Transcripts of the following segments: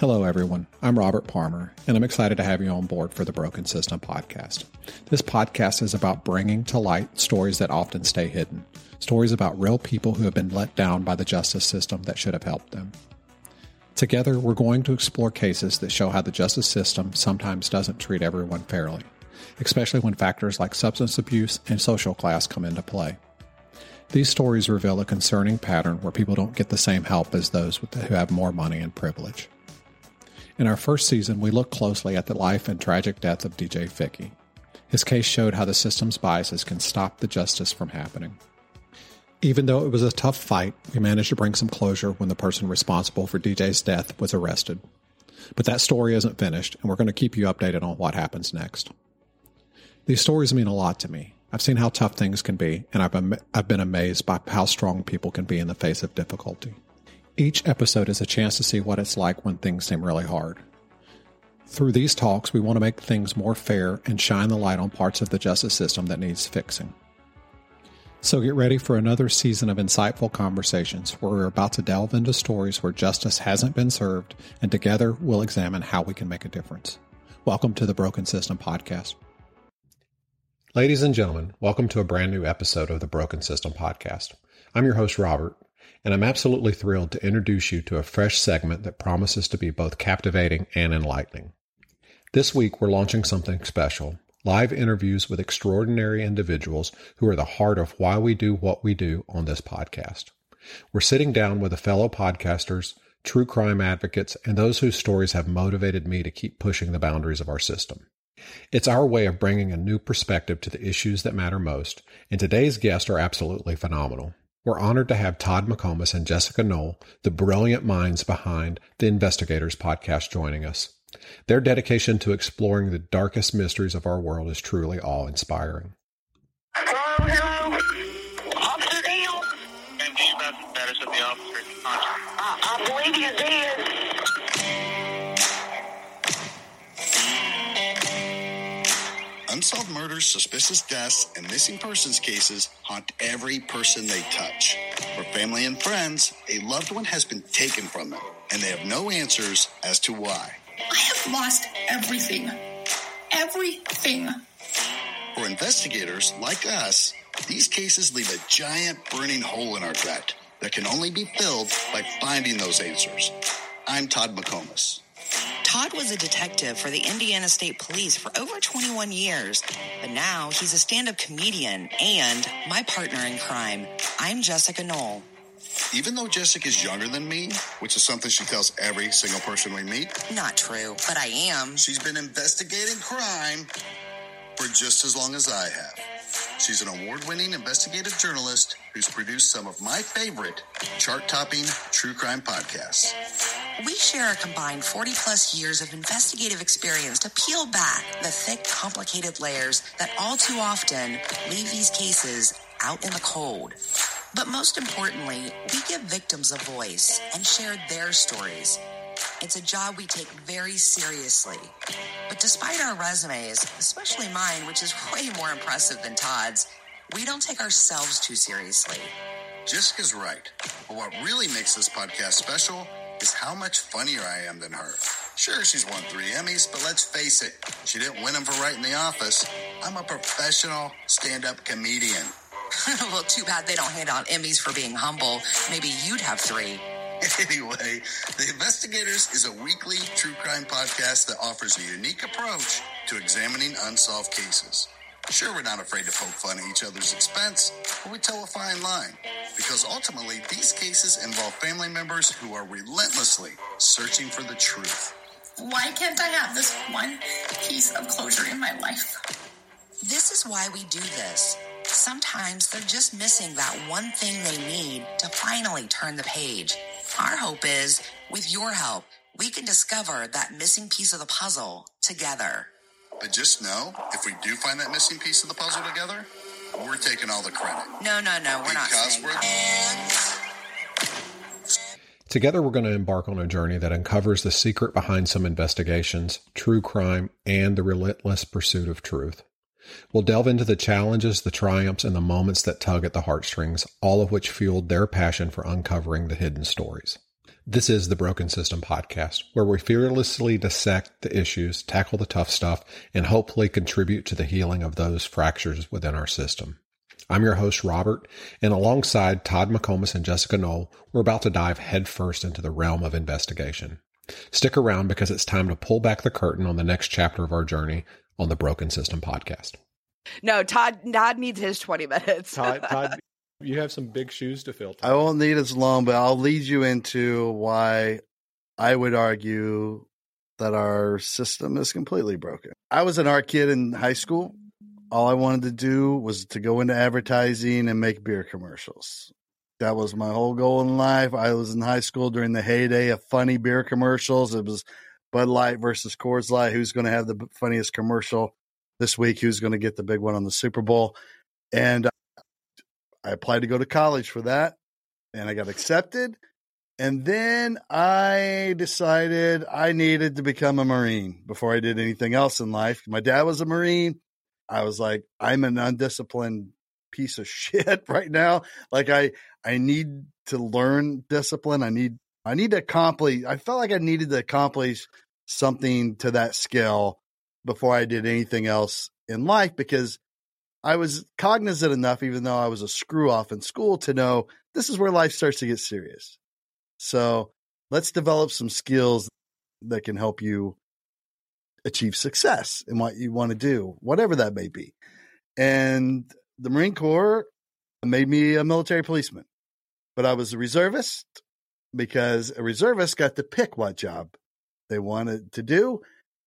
Hello, everyone. I'm Robert Palmer, and I'm excited to have you on board for the Broken System podcast. This podcast is about bringing to light stories that often stay hidden, stories about real people who have been let down by the justice system that should have helped them. Together, we're going to explore cases that show how the justice system sometimes doesn't treat everyone fairly, especially when factors like substance abuse and social class come into play. These stories reveal a concerning pattern where people don't get the same help as those who have more money and privilege. In our first season, we looked closely at the life and tragic death of DJ Ficky. His case showed how the system's biases can stop the justice from happening. Even though it was a tough fight, we managed to bring some closure when the person responsible for DJ's death was arrested. But that story isn't finished, and we're going to keep you updated on what happens next. These stories mean a lot to me. I've seen how tough things can be, and I've been, I've been amazed by how strong people can be in the face of difficulty. Each episode is a chance to see what it's like when things seem really hard. Through these talks, we want to make things more fair and shine the light on parts of the justice system that needs fixing. So get ready for another season of insightful conversations where we're about to delve into stories where justice hasn't been served, and together we'll examine how we can make a difference. Welcome to the Broken System Podcast. Ladies and gentlemen, welcome to a brand new episode of the Broken System Podcast. I'm your host, Robert, and I'm absolutely thrilled to introduce you to a fresh segment that promises to be both captivating and enlightening. This week, we're launching something special live interviews with extraordinary individuals who are the heart of why we do what we do on this podcast. We're sitting down with a fellow podcasters, true crime advocates, and those whose stories have motivated me to keep pushing the boundaries of our system. It's our way of bringing a new perspective to the issues that matter most, and today's guests are absolutely phenomenal. We're honored to have Todd McComas and Jessica Noll, the brilliant minds behind the Investigators podcast, joining us. Their dedication to exploring the darkest mysteries of our world is truly awe inspiring. Hello, hello. Officer Neal. And do you the status of the officer? I, I believe you did. Unsolved murders, suspicious deaths, and missing persons cases haunt every person they touch. For family and friends, a loved one has been taken from them, and they have no answers as to why. I have lost everything. Everything. For investigators like us, these cases leave a giant burning hole in our gut that can only be filled by finding those answers. I'm Todd McComas. Todd was a detective for the Indiana State Police for over 21 years, but now he's a stand up comedian and my partner in crime. I'm Jessica Noll. Even though Jessica's younger than me, which is something she tells every single person we meet, Not true, but I am. she's been investigating crime for just as long as I have. She's an award winning investigative journalist who's produced some of my favorite chart topping true crime podcasts. We share a combined 40 plus years of investigative experience to peel back the thick, complicated layers that all too often leave these cases out in the cold. But most importantly, we give victims a voice and share their stories. It's a job we take very seriously. But despite our resumes, especially mine, which is way more impressive than Todd's, we don't take ourselves too seriously. Jessica's right. But what really makes this podcast special is how much funnier I am than her. Sure, she's won three Emmys, but let's face it, she didn't win them for writing The Office. I'm a professional stand up comedian. well, too bad they don't hand out Emmys for being humble. Maybe you'd have three. Anyway, The Investigators is a weekly true crime podcast that offers a unique approach to examining unsolved cases. Sure, we're not afraid to poke fun at each other's expense, but we tell a fine line. Because ultimately, these cases involve family members who are relentlessly searching for the truth. Why can't I have this one piece of closure in my life? This is why we do this. Sometimes they're just missing that one thing they need to finally turn the page. Our hope is, with your help, we can discover that missing piece of the puzzle together. But just know, if we do find that missing piece of the puzzle together, we're taking all the credit. No, no, no, we're not Because we're- that. Together, we're going to embark on a journey that uncovers the secret behind some investigations, true crime, and the relentless pursuit of truth. We'll delve into the challenges, the triumphs, and the moments that tug at the heartstrings, all of which fueled their passion for uncovering the hidden stories. This is the Broken System Podcast, where we fearlessly dissect the issues, tackle the tough stuff, and hopefully contribute to the healing of those fractures within our system. I'm your host, Robert, and alongside Todd McComas and Jessica Noll, we're about to dive headfirst into the realm of investigation. Stick around because it's time to pull back the curtain on the next chapter of our journey on the Broken System Podcast. No, Todd. Todd needs his twenty minutes. Todd, Todd, you have some big shoes to fill. I won't need as long, but I'll lead you into why I would argue that our system is completely broken. I was an art kid in high school. All I wanted to do was to go into advertising and make beer commercials. That was my whole goal in life. I was in high school during the heyday of funny beer commercials. It was Bud Light versus Coors Light. Who's going to have the funniest commercial this week? Who's going to get the big one on the Super Bowl? And uh, I applied to go to college for that and I got accepted. And then I decided I needed to become a Marine before I did anything else in life. My dad was a Marine. I was like, I'm an undisciplined piece of shit right now. Like I I need to learn discipline. I need I need to accomplish I felt like I needed to accomplish something to that scale before I did anything else in life because I was cognizant enough, even though I was a screw off in school, to know this is where life starts to get serious. So let's develop some skills that can help you achieve success in what you want to do, whatever that may be. And the Marine Corps made me a military policeman, but I was a reservist because a reservist got to pick what job they wanted to do.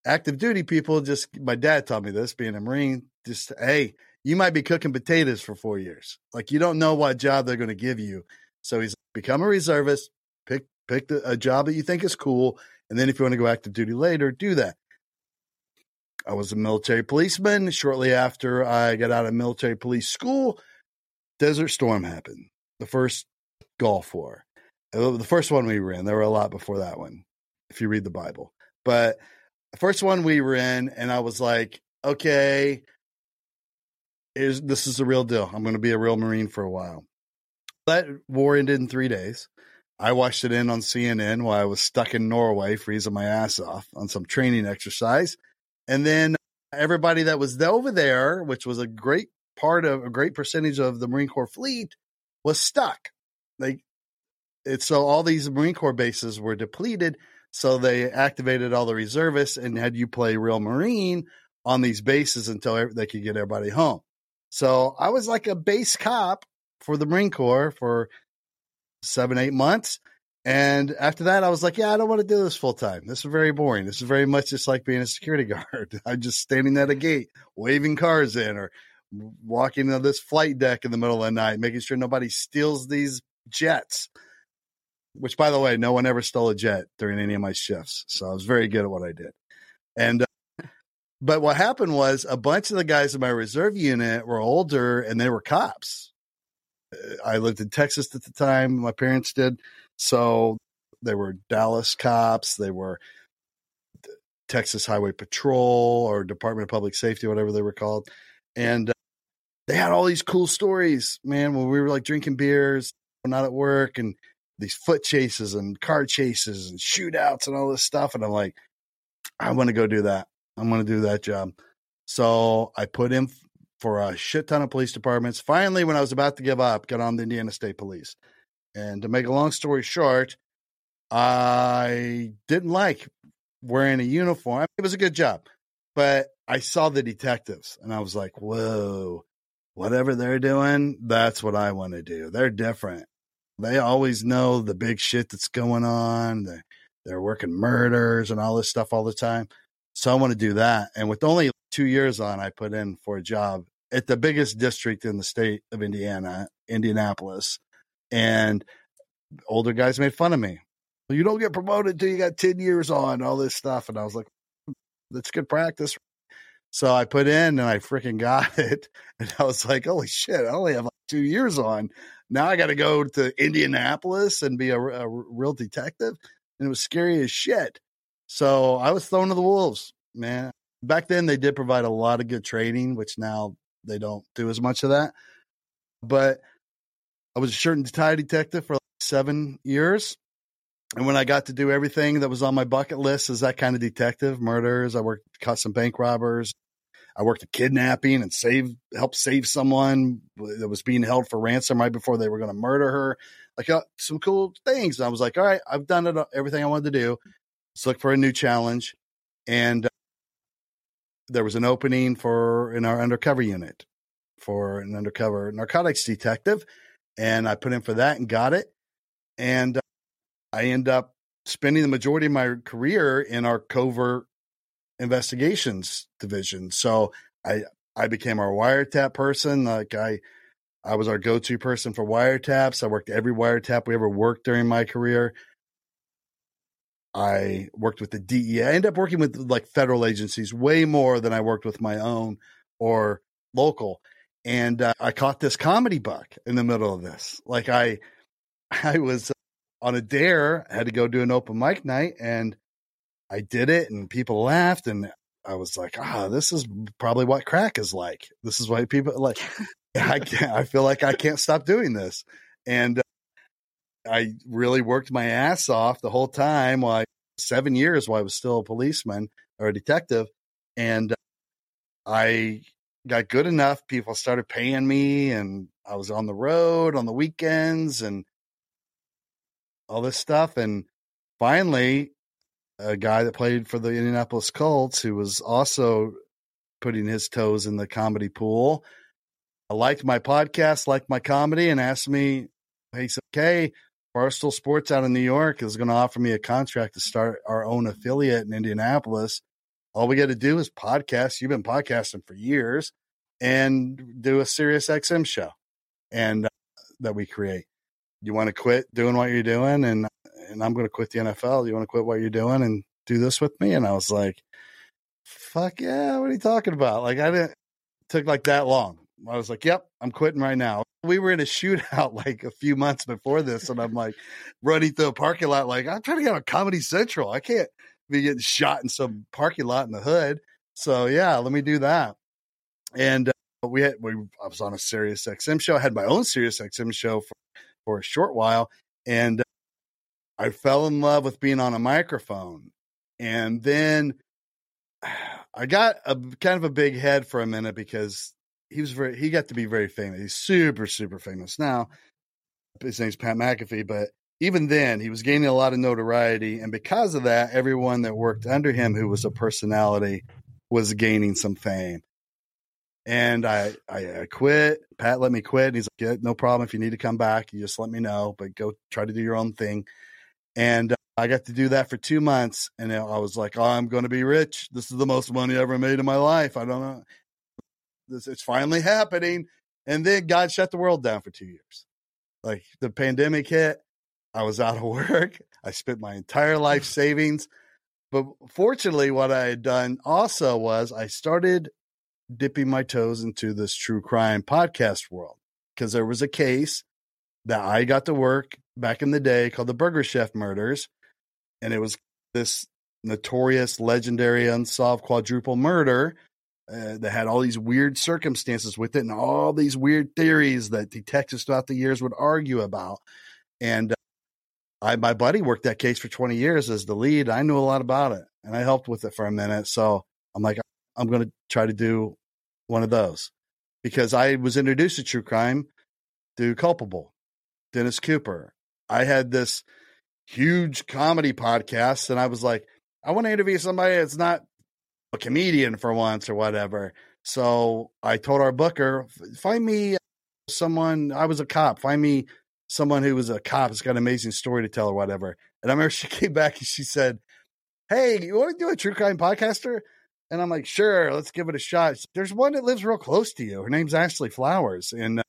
Active duty people just, my dad taught me this being a Marine, just, hey, you might be cooking potatoes for four years. Like you don't know what job they're going to give you. So he's become a reservist, pick, pick the, a job that you think is cool. And then if you want to go active duty later, do that. I was a military policeman. Shortly after I got out of military police school, Desert Storm happened. The first Gulf War. The first one we were in. There were a lot before that one, if you read the Bible. But the first one we were in, and I was like, okay, is this is the real deal. I'm going to be a real Marine for a while. That war ended in three days. I watched it in on CNN while I was stuck in Norway, freezing my ass off on some training exercise. And then everybody that was over there, which was a great part of a great percentage of the Marine Corps fleet, was stuck. They it's so all these Marine Corps bases were depleted. So they activated all the reservists and had you play real Marine on these bases until they could get everybody home. So I was like a base cop for the Marine Corps for seven, eight months. And after that, I was like, yeah, I don't want to do this full time. This is very boring. This is very much just like being a security guard. I'm just standing at a gate, waving cars in or walking on this flight deck in the middle of the night, making sure nobody steals these jets. Which, by the way, no one ever stole a jet during any of my shifts. So I was very good at what I did. And, uh, but what happened was a bunch of the guys in my reserve unit were older and they were cops. Uh, I lived in Texas at the time, my parents did. So they were Dallas cops, they were Texas Highway Patrol or Department of Public Safety, whatever they were called. And uh, they had all these cool stories, man, when we were like drinking beers, not at work, and these foot chases and car chases and shootouts and all this stuff. And I'm like, I want to go do that. I'm going to do that job. So I put in for a shit ton of police departments. Finally, when I was about to give up, got on the Indiana State Police. And to make a long story short, I didn't like wearing a uniform. It was a good job, but I saw the detectives and I was like, whoa, whatever they're doing, that's what I want to do. They're different. They always know the big shit that's going on. They're, they're working murders and all this stuff all the time. So I want to do that. And with only two years on, I put in for a job at the biggest district in the state of Indiana, Indianapolis. And older guys made fun of me. you don't get promoted until you got 10 years on, all this stuff. And I was like, hmm, that's good practice. So I put in and I freaking got it. And I was like, holy shit, I only have like two years on. Now I got to go to Indianapolis and be a, a real detective. And it was scary as shit. So I was thrown to the wolves, man. Back then, they did provide a lot of good training, which now they don't do as much of that. But I was a shirt and tie detective for like seven years. And when I got to do everything that was on my bucket list as that kind of detective, murders, I worked, caught some bank robbers. I worked a kidnapping and save, helped save someone that was being held for ransom right before they were going to murder her. Like uh, some cool things. And I was like, all right, I've done it, everything I wanted to do. Let's look for a new challenge. And uh, there was an opening for in our undercover unit for an undercover narcotics detective. And I put in for that and got it. And uh, I end up spending the majority of my career in our covert investigations division. So I I became our wiretap person. Like I I was our go-to person for wiretaps. I worked every wiretap we ever worked during my career. I worked with the DEA. I ended up working with like federal agencies way more than I worked with my own or local. And uh, I caught this comedy bug in the middle of this. Like I, I was on a dare, I had to go do an open mic night, and I did it, and people laughed, and I was like, ah, this is probably what crack is like. This is why people like. I can't. I feel like I can't stop doing this, and uh, I really worked my ass off the whole time. While I, seven years, while I was still a policeman or a detective, and uh, I got good enough. People started paying me, and I was on the road on the weekends and all this stuff. And finally, a guy that played for the Indianapolis Colts, who was also putting his toes in the comedy pool, I liked my podcast, liked my comedy, and asked me, "He said, okay, Barstool Sports out in New York is going to offer me a contract to start our own affiliate in Indianapolis." All we got to do is podcast. You've been podcasting for years, and do a Sirius XM show, and uh, that we create. You want to quit doing what you're doing, and and I'm going to quit the NFL. You want to quit what you're doing and do this with me? And I was like, fuck yeah, what are you talking about? Like I didn't took like that long. I was like, yep, I'm quitting right now. We were in a shootout like a few months before this, and I'm like running through a parking lot, like I'm trying to get on Comedy Central. I can't be getting shot in some parking lot in the hood. So yeah, let me do that. And uh, we had we I was on a Sirius XM show. I had my own Sirius XM show for for a short while, and uh, I fell in love with being on a microphone. And then I got a kind of a big head for a minute because he was very he got to be very famous. He's super super famous now. His name's Pat McAfee, but even then he was gaining a lot of notoriety and because of that everyone that worked under him who was a personality was gaining some fame and I, I, quit pat let me quit and he's like yeah, no problem if you need to come back you just let me know but go try to do your own thing and uh, i got to do that for two months and i was like oh i'm going to be rich. This is the most money i ever made in my life. I don't know. This it's finally happening. And then god shut the world down for two years. Like the pandemic hit. I was out of work. I spent my entire life savings. But fortunately, what I had done also was I started dipping my toes into this true crime podcast world. Because there was a case that I got to work back in the day called the Burger Chef murders. And it was this notorious, legendary, unsolved quadruple murder uh, that had all these weird circumstances with it and all these weird theories that detectives throughout the years would argue about. And I my buddy worked that case for 20 years as the lead. I knew a lot about it and I helped with it for a minute. So I'm like, I'm going to try to do one of those because I was introduced to true crime through Culpable, Dennis Cooper. I had this huge comedy podcast and I was like, I want to interview somebody that's not a comedian for once or whatever. So I told our booker, find me someone. I was a cop. Find me someone who was a cop It's got an amazing story to tell or whatever. And I remember she came back and she said, Hey, you want to do a true crime podcaster? And I'm like, sure, let's give it a shot. There's one that lives real close to you. Her name's Ashley Flowers. And uh,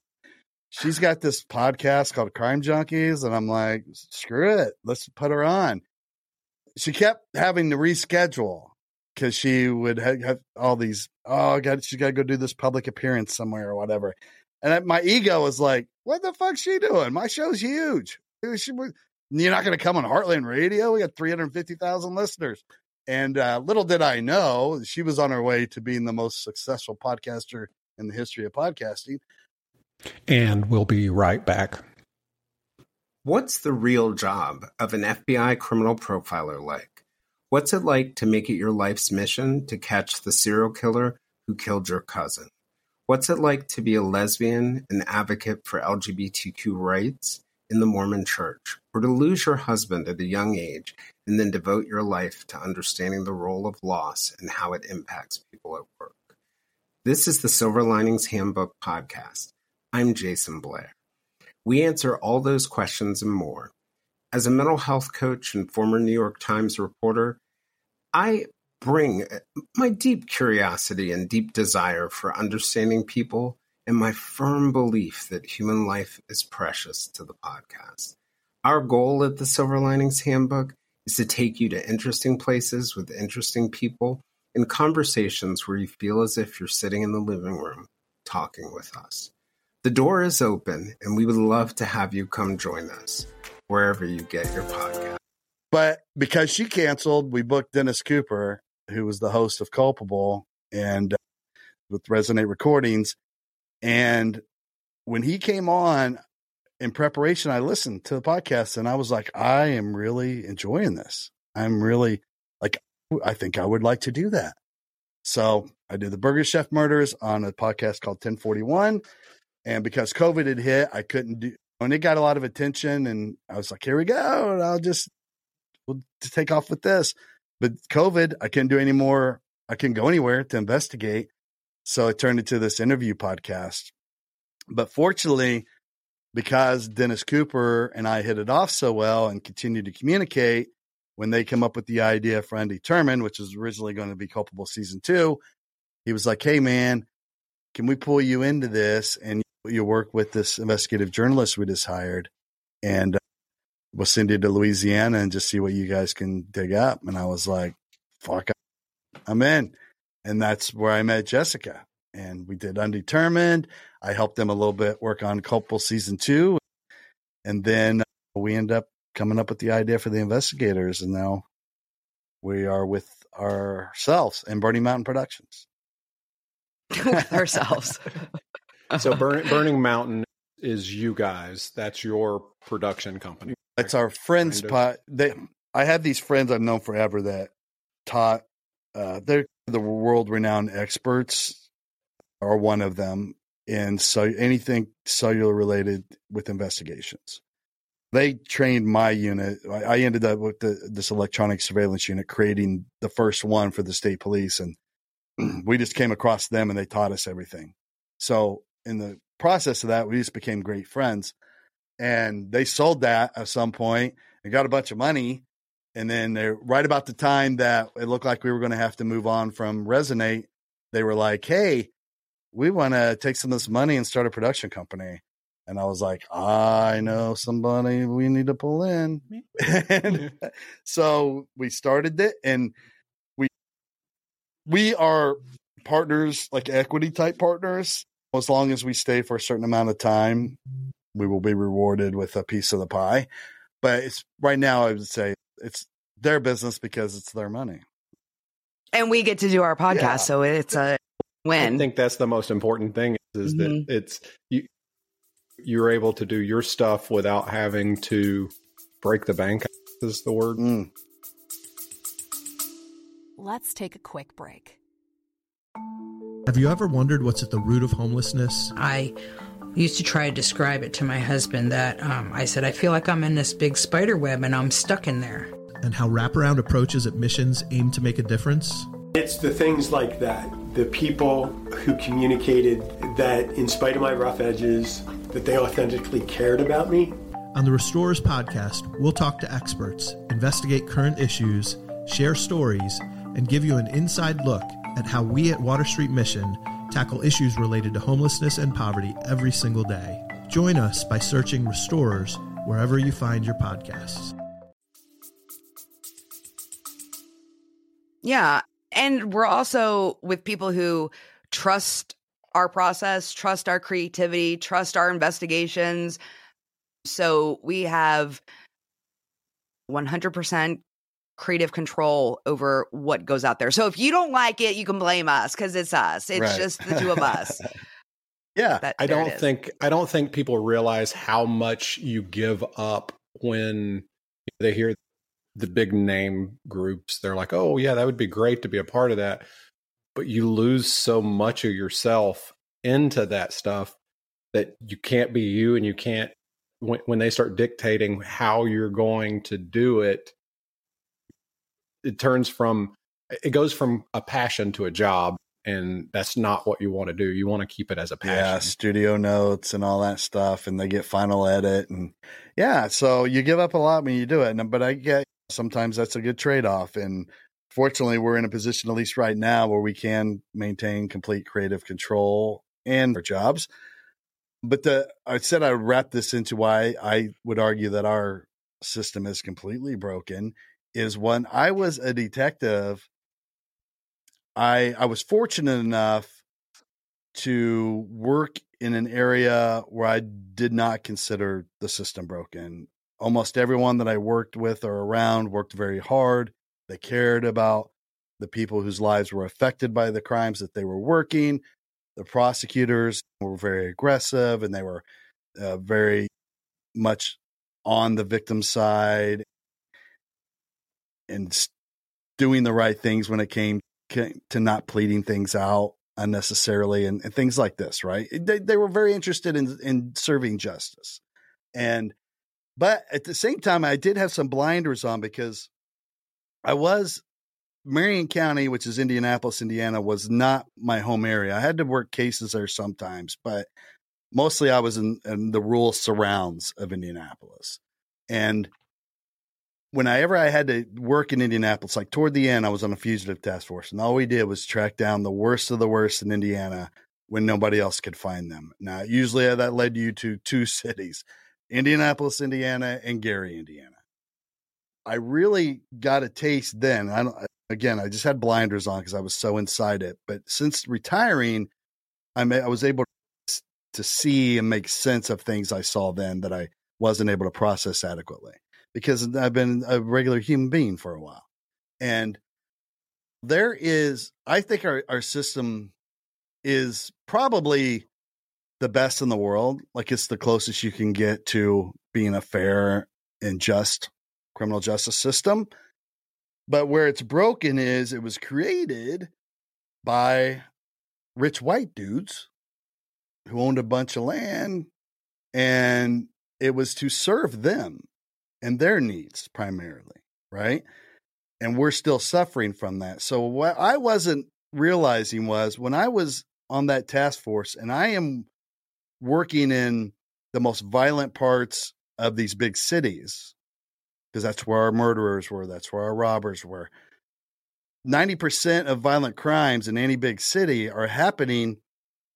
she's got this podcast called Crime Junkies, and I'm like, screw it, let's put her on. She kept having to reschedule because she would have, have all these. Oh, God, she's got to go do this public appearance somewhere or whatever. And my ego was like, "What the fuck's she doing? My show's huge. She, you're not going to come on Heartland Radio? We got 350,000 listeners." And uh, little did I know, she was on her way to being the most successful podcaster in the history of podcasting. And we'll be right back. What's the real job of an FBI criminal profiler like? What's it like to make it your life's mission to catch the serial killer who killed your cousin? What's it like to be a lesbian and advocate for LGBTQ rights in the Mormon church, or to lose your husband at a young age and then devote your life to understanding the role of loss and how it impacts people at work? This is the Silver Linings Handbook podcast. I'm Jason Blair. We answer all those questions and more. As a mental health coach and former New York Times reporter, I bring uh, my deep curiosity and deep desire for understanding people and my firm belief that human life is precious to the podcast. Our goal at the Silver Linings Handbook is to take you to interesting places with interesting people in conversations where you feel as if you're sitting in the living room talking with us. The door is open, and we would love to have you come join us wherever you get your podcast. But because she canceled, we booked Dennis Cooper, who was the host of Culpable and uh, with Resonate Recordings. And when he came on in preparation, I listened to the podcast and I was like, I am really enjoying this. I'm really like, I think I would like to do that. So I did the Burger Chef Murders on a podcast called 1041. And because COVID had hit, I couldn't do, and it got a lot of attention. And I was like, here we go. And I'll just, we'll just take off with this. But COVID, I couldn't do any more. I couldn't go anywhere to investigate. So it turned into this interview podcast. But fortunately, because Dennis Cooper and I hit it off so well and continued to communicate, when they come up with the idea for Undetermined, which was originally going to be Culpable Season 2, he was like, hey, man, can we pull you into this and you work with this investigative journalist we just hired and uh, we'll send you to Louisiana and just see what you guys can dig up. And I was like, fuck, I'm in. And that's where I met Jessica and we did Undetermined. I helped them a little bit work on Culpable Season 2. And then we end up coming up with the idea for the investigators. And now we are with ourselves and Burning Mountain Productions. ourselves. So Burn, Burning Mountain is you guys. That's your production company. It's our friends Kind of. spot. They, I have these friends I've known forever that taught. Uh, they're the world renowned experts, are one of them in so anything cellular related with investigations. They trained my unit. I, I ended up with the, this electronic surveillance unit, creating the first one for the state police, and we just came across them and they taught us everything. So in the process of that, we just became great friends and they sold that at some point and got a bunch of money. And then they're right about the time that it looked like we were going to have to move on from Resonate, they were like, Hey, we want to take some of this money and start a production company. And I was like, I know somebody we need to pull in. and so we started it and we, we are partners, like equity type partners. As long as we stay for a certain amount of time, we will be rewarded with a piece of the pie. But it's right now, I would say it's their business because it's their money. and we get to do our podcast, Yeah. so it's a win. I think that's the most important thing is Mhm. that it's you. You're able to do your stuff without having to break the bank. Is the word? Mm. Let's take a quick break. Have you ever wondered what's at the root of homelessness? I used to try to describe it to my husband that um, I said, I feel like I'm in this big spider web and I'm stuck in there. And how wraparound approaches at missions aim to make a difference? It's the things like that, the people who communicated that in spite of my rough edges, that they authentically cared about me. On the Restorers podcast, we'll talk to experts, investigate current issues, share stories, and give you an inside look at how we at Water Street Mission tackle issues related to homelessness and poverty every single day. Join us by searching Restorers wherever you find your podcasts. Yeah. And we're also with people who trust our process, trust our creativity, trust our investigations. So we have 100% creative control over what goes out there. So if you don't like it, you can blame us because it's us. It's Right. just the two of us. yeah. That- I don't think I don't think people realize how much you give up when they hear the big name groups. They're like, "Oh yeah, that would be great to be a part of that," but you lose so much of yourself into that stuff that you can't be you, and you can't when, when they start dictating how you're going to do it. It turns from it goes from a passion to a job, and that's not what you want to do. You want to keep it as a passion. Yeah, studio notes and all that stuff, and they get final edit, and yeah, so you give up a lot when you do it. And, but I get sometimes that's a good trade off, and fortunately, we're in a position, at least right now, where we can maintain complete creative control and our jobs. But the I said I wrap this into why I would argue that our system is completely broken. Is when I was a detective, I I was fortunate enough to work in an area where I did not consider the system broken. Almost everyone that I worked with or around worked very hard. They cared about the people whose lives were affected by the crimes that they were working. The prosecutors were very aggressive and they were uh, very much on the victim's side and doing the right things when it came to not pleading things out unnecessarily and, and things like this, right? They, they were very interested in, in serving justice. And, but at the same time, I did have some blinders on because I was, Marion County, which is Indianapolis, Indiana, was not my home area. I had to work cases there sometimes, but mostly I was in, in the rural surrounds of Indianapolis. And whenever I had to work in Indianapolis, like toward the end, I was on a fugitive task force, and all we did was track down the worst of the worst in Indiana when nobody else could find them. Now, usually uh, that led you to two cities Indianapolis, Indiana, and Gary, Indiana. I really got a taste then. I don't, again, I just had blinders on because I was so inside it. But since retiring, I, ma- I was able to see and make sense of things I saw then that I wasn't able to process adequately because I've been a regular human being for a while. And there is, I think our, our system is probably the best in the world. Like it's the closest you can get to being a fair and just criminal justice system. But where it's broken is it was created by rich white dudes who owned a bunch of land and it was to serve them and their needs primarily, right? And we're still suffering from that. So what I wasn't realizing was when I was on that task force and I am working in the most violent parts of these big cities because that's where our murderers were, that's where our robbers were. 90% of violent crimes in any big city are happening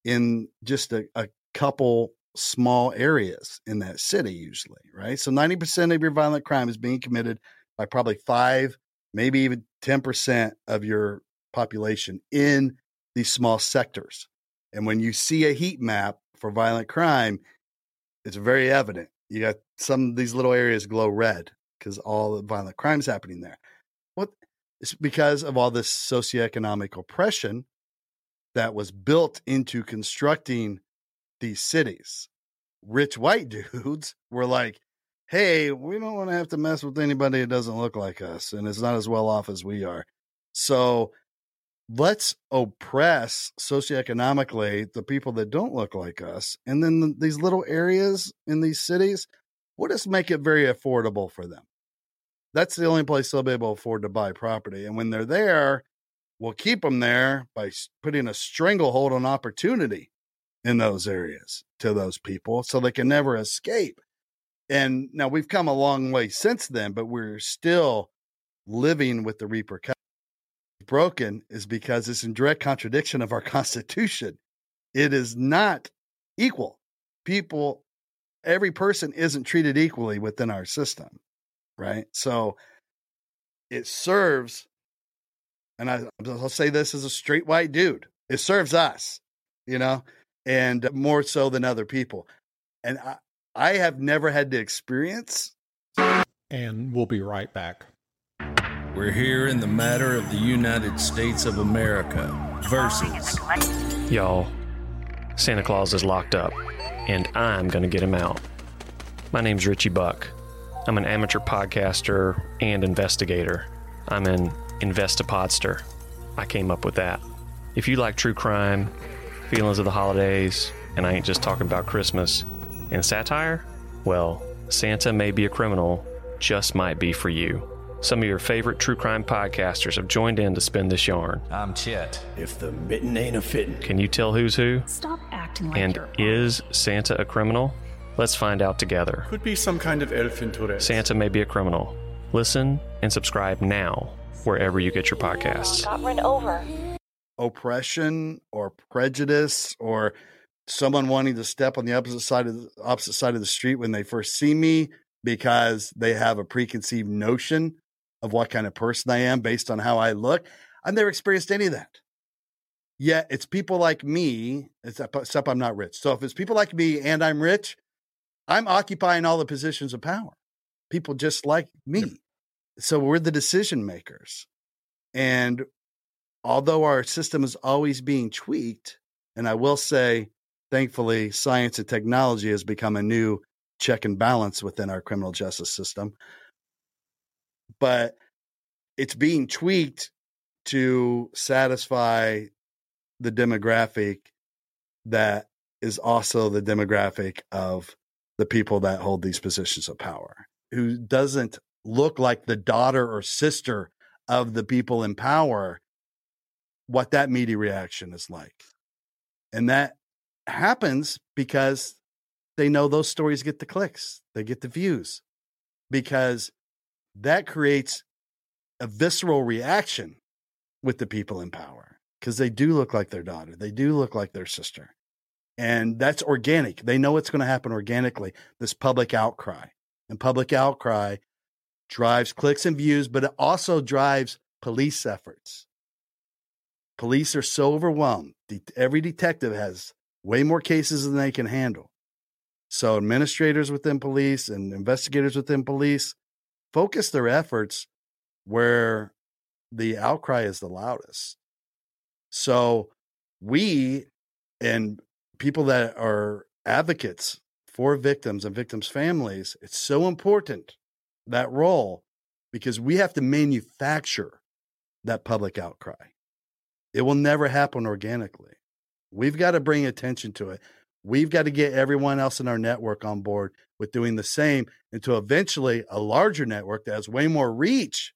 in just a, a couple small areas in that city usually, right? So 90% of your violent crime is being committed by probably 5, maybe even 10% of your population in these small sectors. And when you see a heat map for violent crime, it's very evident. You got some of these little areas glow red because all the violent crimes happening there. What it's because of all this socioeconomic oppression that was built into constructing these cities. Rich white dudes were like, hey, we don't want to have to mess with anybody that doesn't look like us and is not as well off as we are. So let's oppress socioeconomically the people that don't look like us. And then these little areas in these cities, we'll just make it very affordable for them. That's the only place they'll be able to afford to buy property. And when they're there, we'll keep them there by putting a stranglehold on opportunity in those areas to those people so they can never escape. And now we've come a long way since then, but we're still living with the repercussions. Broken is because it's in direct contradiction of our Constitution. It is not equal. People every person isn't treated equally within our system, right? So it serves, and I, I'll say this as a straight white dude, it serves us, you know, and more so than other people. And I, I have never had the experience. And we'll be right back. We're here in the matter of the United States of America versus. Y'all, Santa Claus is locked up, and I'm going to get him out. My name's Richie Buck. I'm an amateur podcaster and investigator. I'm an investapodster. I came up with that. If you like true crime, feelings of the holidays, and I ain't just talking about Christmas, and satire, well, Santa may be a criminal, just might be for you. Some of your favorite true crime podcasters have joined in to spin this yarn. I'm Chet. If the mitten ain't a fitting. Can you tell who's who? Stop acting like And you're is Santa a criminal? Let's find out together. Could be some kind of elf in Tourette. Santa may be a criminal. Listen and subscribe now wherever you get your podcasts. got run over. Oppression or prejudice or someone wanting to step on the opposite side of the opposite side of the street when they first see me because they have a preconceived notion of what kind of person I am based on how I look. I've never experienced any of that. Yet it's people like me, except, except I'm not rich. So if it's people like me and I'm rich, I'm occupying all the positions of power. People just like me. So we're the decision makers. And although our system is always being tweaked, and I will say, thankfully, science and technology has become a new check and balance within our criminal justice system. But it's being tweaked to satisfy the demographic that is also the demographic of the people that hold these positions of power, who doesn't look like the daughter or sister of the people in power, what that media reaction is like. And that happens because they know those stories get the clicks, they get the views, because that creates a visceral reaction with the people in power because they do look like their daughter, they do look like their sister. And that's organic. They know it's going to happen organically, this public outcry. And public outcry drives clicks and views, but it also drives police efforts. Police are so overwhelmed. De- Every detective has way more cases than they can handle. So, administrators within police and investigators within police focus their efforts where the outcry is the loudest. So, we and people that are advocates for victims and victims' families, it's so important that role because we have to manufacture that public outcry. It will never happen organically. We've got to bring attention to it. We've got to get everyone else in our network on board with doing the same until eventually a larger network that has way more reach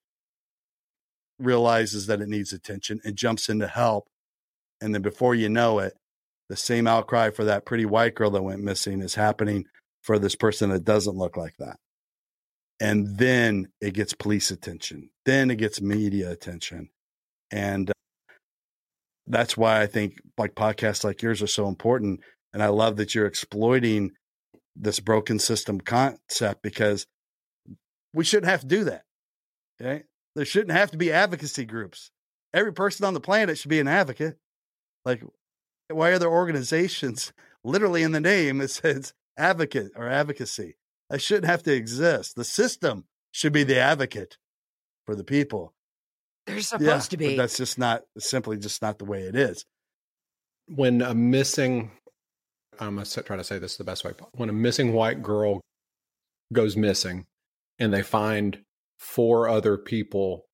realizes that it needs attention and jumps in to help. And then before you know it, the same outcry for that pretty white girl that went missing is happening for this person that doesn't look like that. And then it gets police attention. Then it gets media attention. And uh, that's why I think like podcasts like yours are so important. And I love that you're exploiting this broken system concept because we shouldn't have to do that. Okay. There shouldn't have to be advocacy groups. Every person on the planet should be an advocate. Like, why are there organizations literally in the name it says advocate or advocacy? That shouldn't have to exist. The system should be the advocate for the people. They're supposed Yeah, to but be. that's just not simply just not the way it is. when a missing i'm going to try to say this the best way when a missing white girl goes missing and they find four other people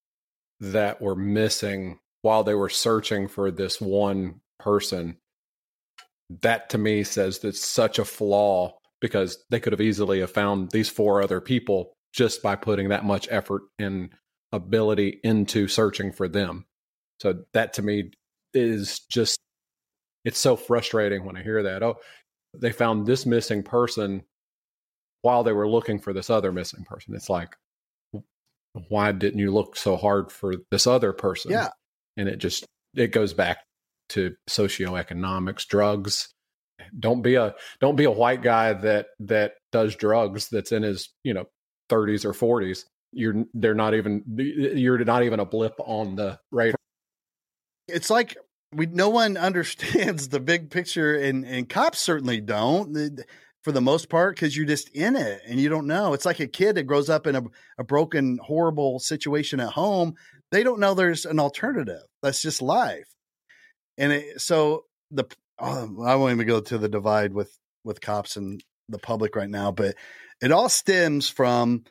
that were missing while they were searching for this one person that to me says that's such a flaw because they could have easily have found these four other people just by putting that much effort and ability into searching for them so that to me is just it's so frustrating when I hear that. Oh, they found this missing person while they were looking for this other missing person. It's like, why didn't you look so hard for this other person? Yeah. And it just it goes back to socioeconomics, drugs. Don't be a don't be a white guy that that does drugs that's in his you know 30s or 40s. You're they're not even you're not even a blip on the radar. It's like we no one understands the big picture, and and cops certainly don't for the most part because you're just in it and you don't know. It's like a kid that grows up in a, a broken, horrible situation at home. They don't know there's an alternative. That's just life. And it, so the oh, I won't even go to the divide with with cops and the public right now, but it all stems from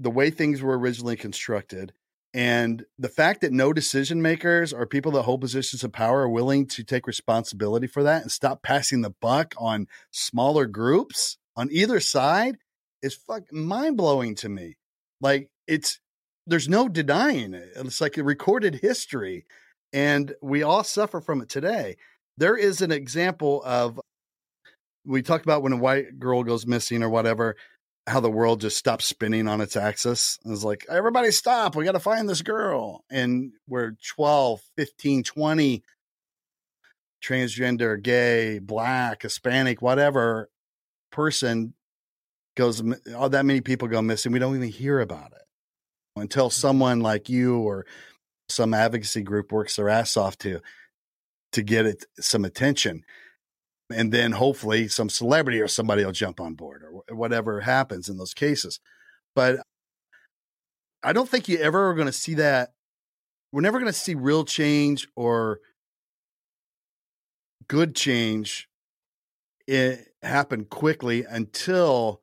the way things were originally constructed and the fact that no decision makers or people that hold positions of power are willing to take responsibility for that and stop passing the buck on smaller groups on either side is fuck mind blowing to me. Like it's there's no denying it. It's like a recorded history, and we all suffer from it today. There is an example of we talked about when a white girl goes missing or whatever how the world just stops spinning on its axis. It's like, everybody stop. We got to find this girl. And we're 12, 15, 20 transgender, gay, black, Hispanic, whatever person goes, all that many people go missing. We don't even hear about it until mm-hmm. someone like you or some advocacy group works their ass off to to get it some attention and then hopefully some celebrity or somebody will jump on board or whatever happens in those cases. But I don't think you ever are going to see that. We're never going to see real change or good change it happen quickly until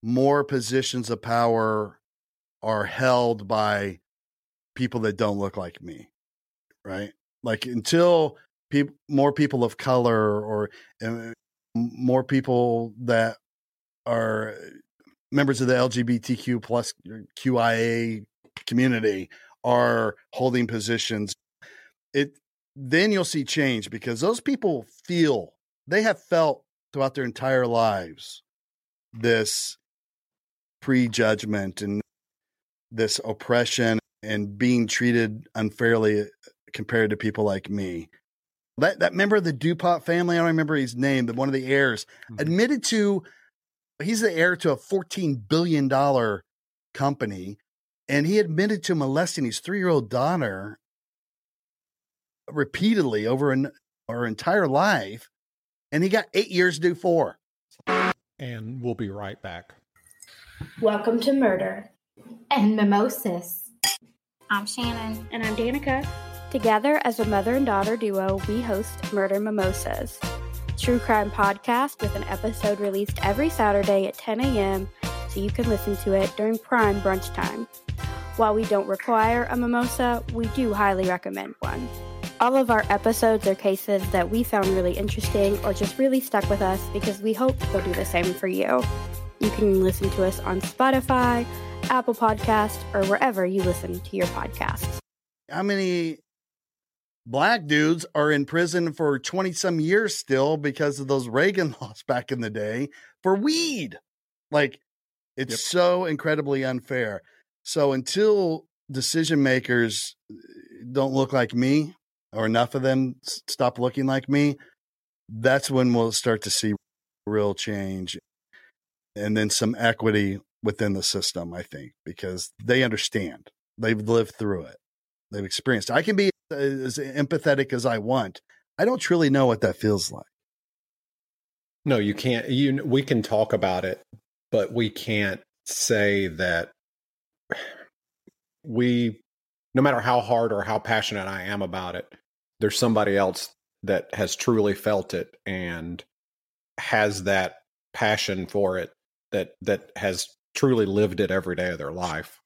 more positions of power are held by people that don't look like me right like until more people of color or uh, more people that are members of the LGBTQ plus QIA community are holding positions. It then you'll see change because those people feel they have felt throughout their entire lives this prejudgment and this oppression and being treated unfairly uh, compared to people like me that that member of the DuPont family, I don't remember his name, but one of the heirs mm-hmm. admitted to he's the heir to a $14 billion company. And he admitted to molesting his three year old daughter repeatedly over an, her entire life. And he got eight years to do four. And we'll be right back. Welcome to Murder and Mimosas. I'm Shannon. And I'm Danica. Together as a mother and daughter duo, we host Murder Mimosas, true crime podcast with an episode released every Saturday at 10 a.m. so you can listen to it during prime brunch time. While we don't require a mimosa, we do highly recommend one. All of our episodes are cases that we found really interesting or just really stuck with us because we hope they'll do the same for you. You can listen to us on Spotify, Apple Podcast, or wherever you listen to your podcasts. How many black dudes are in prison for 20 some years still because of those Reagan laws back in the day for weed. Like it's yep. so incredibly unfair. So until decision makers uh, don't look like me or enough of them stop looking like me, that's when we'll start to see real change and then some equity within the system, I think, because they understand. They've lived through it. They've experienced. I can be as empathetic as I want. I don't truly know what that feels like. No, you can't. You we can talk about it, but we can't say that we no matter how hard or how passionate I am about it, there's somebody else that has truly felt it and has that passion for it that that has truly lived it every day of their life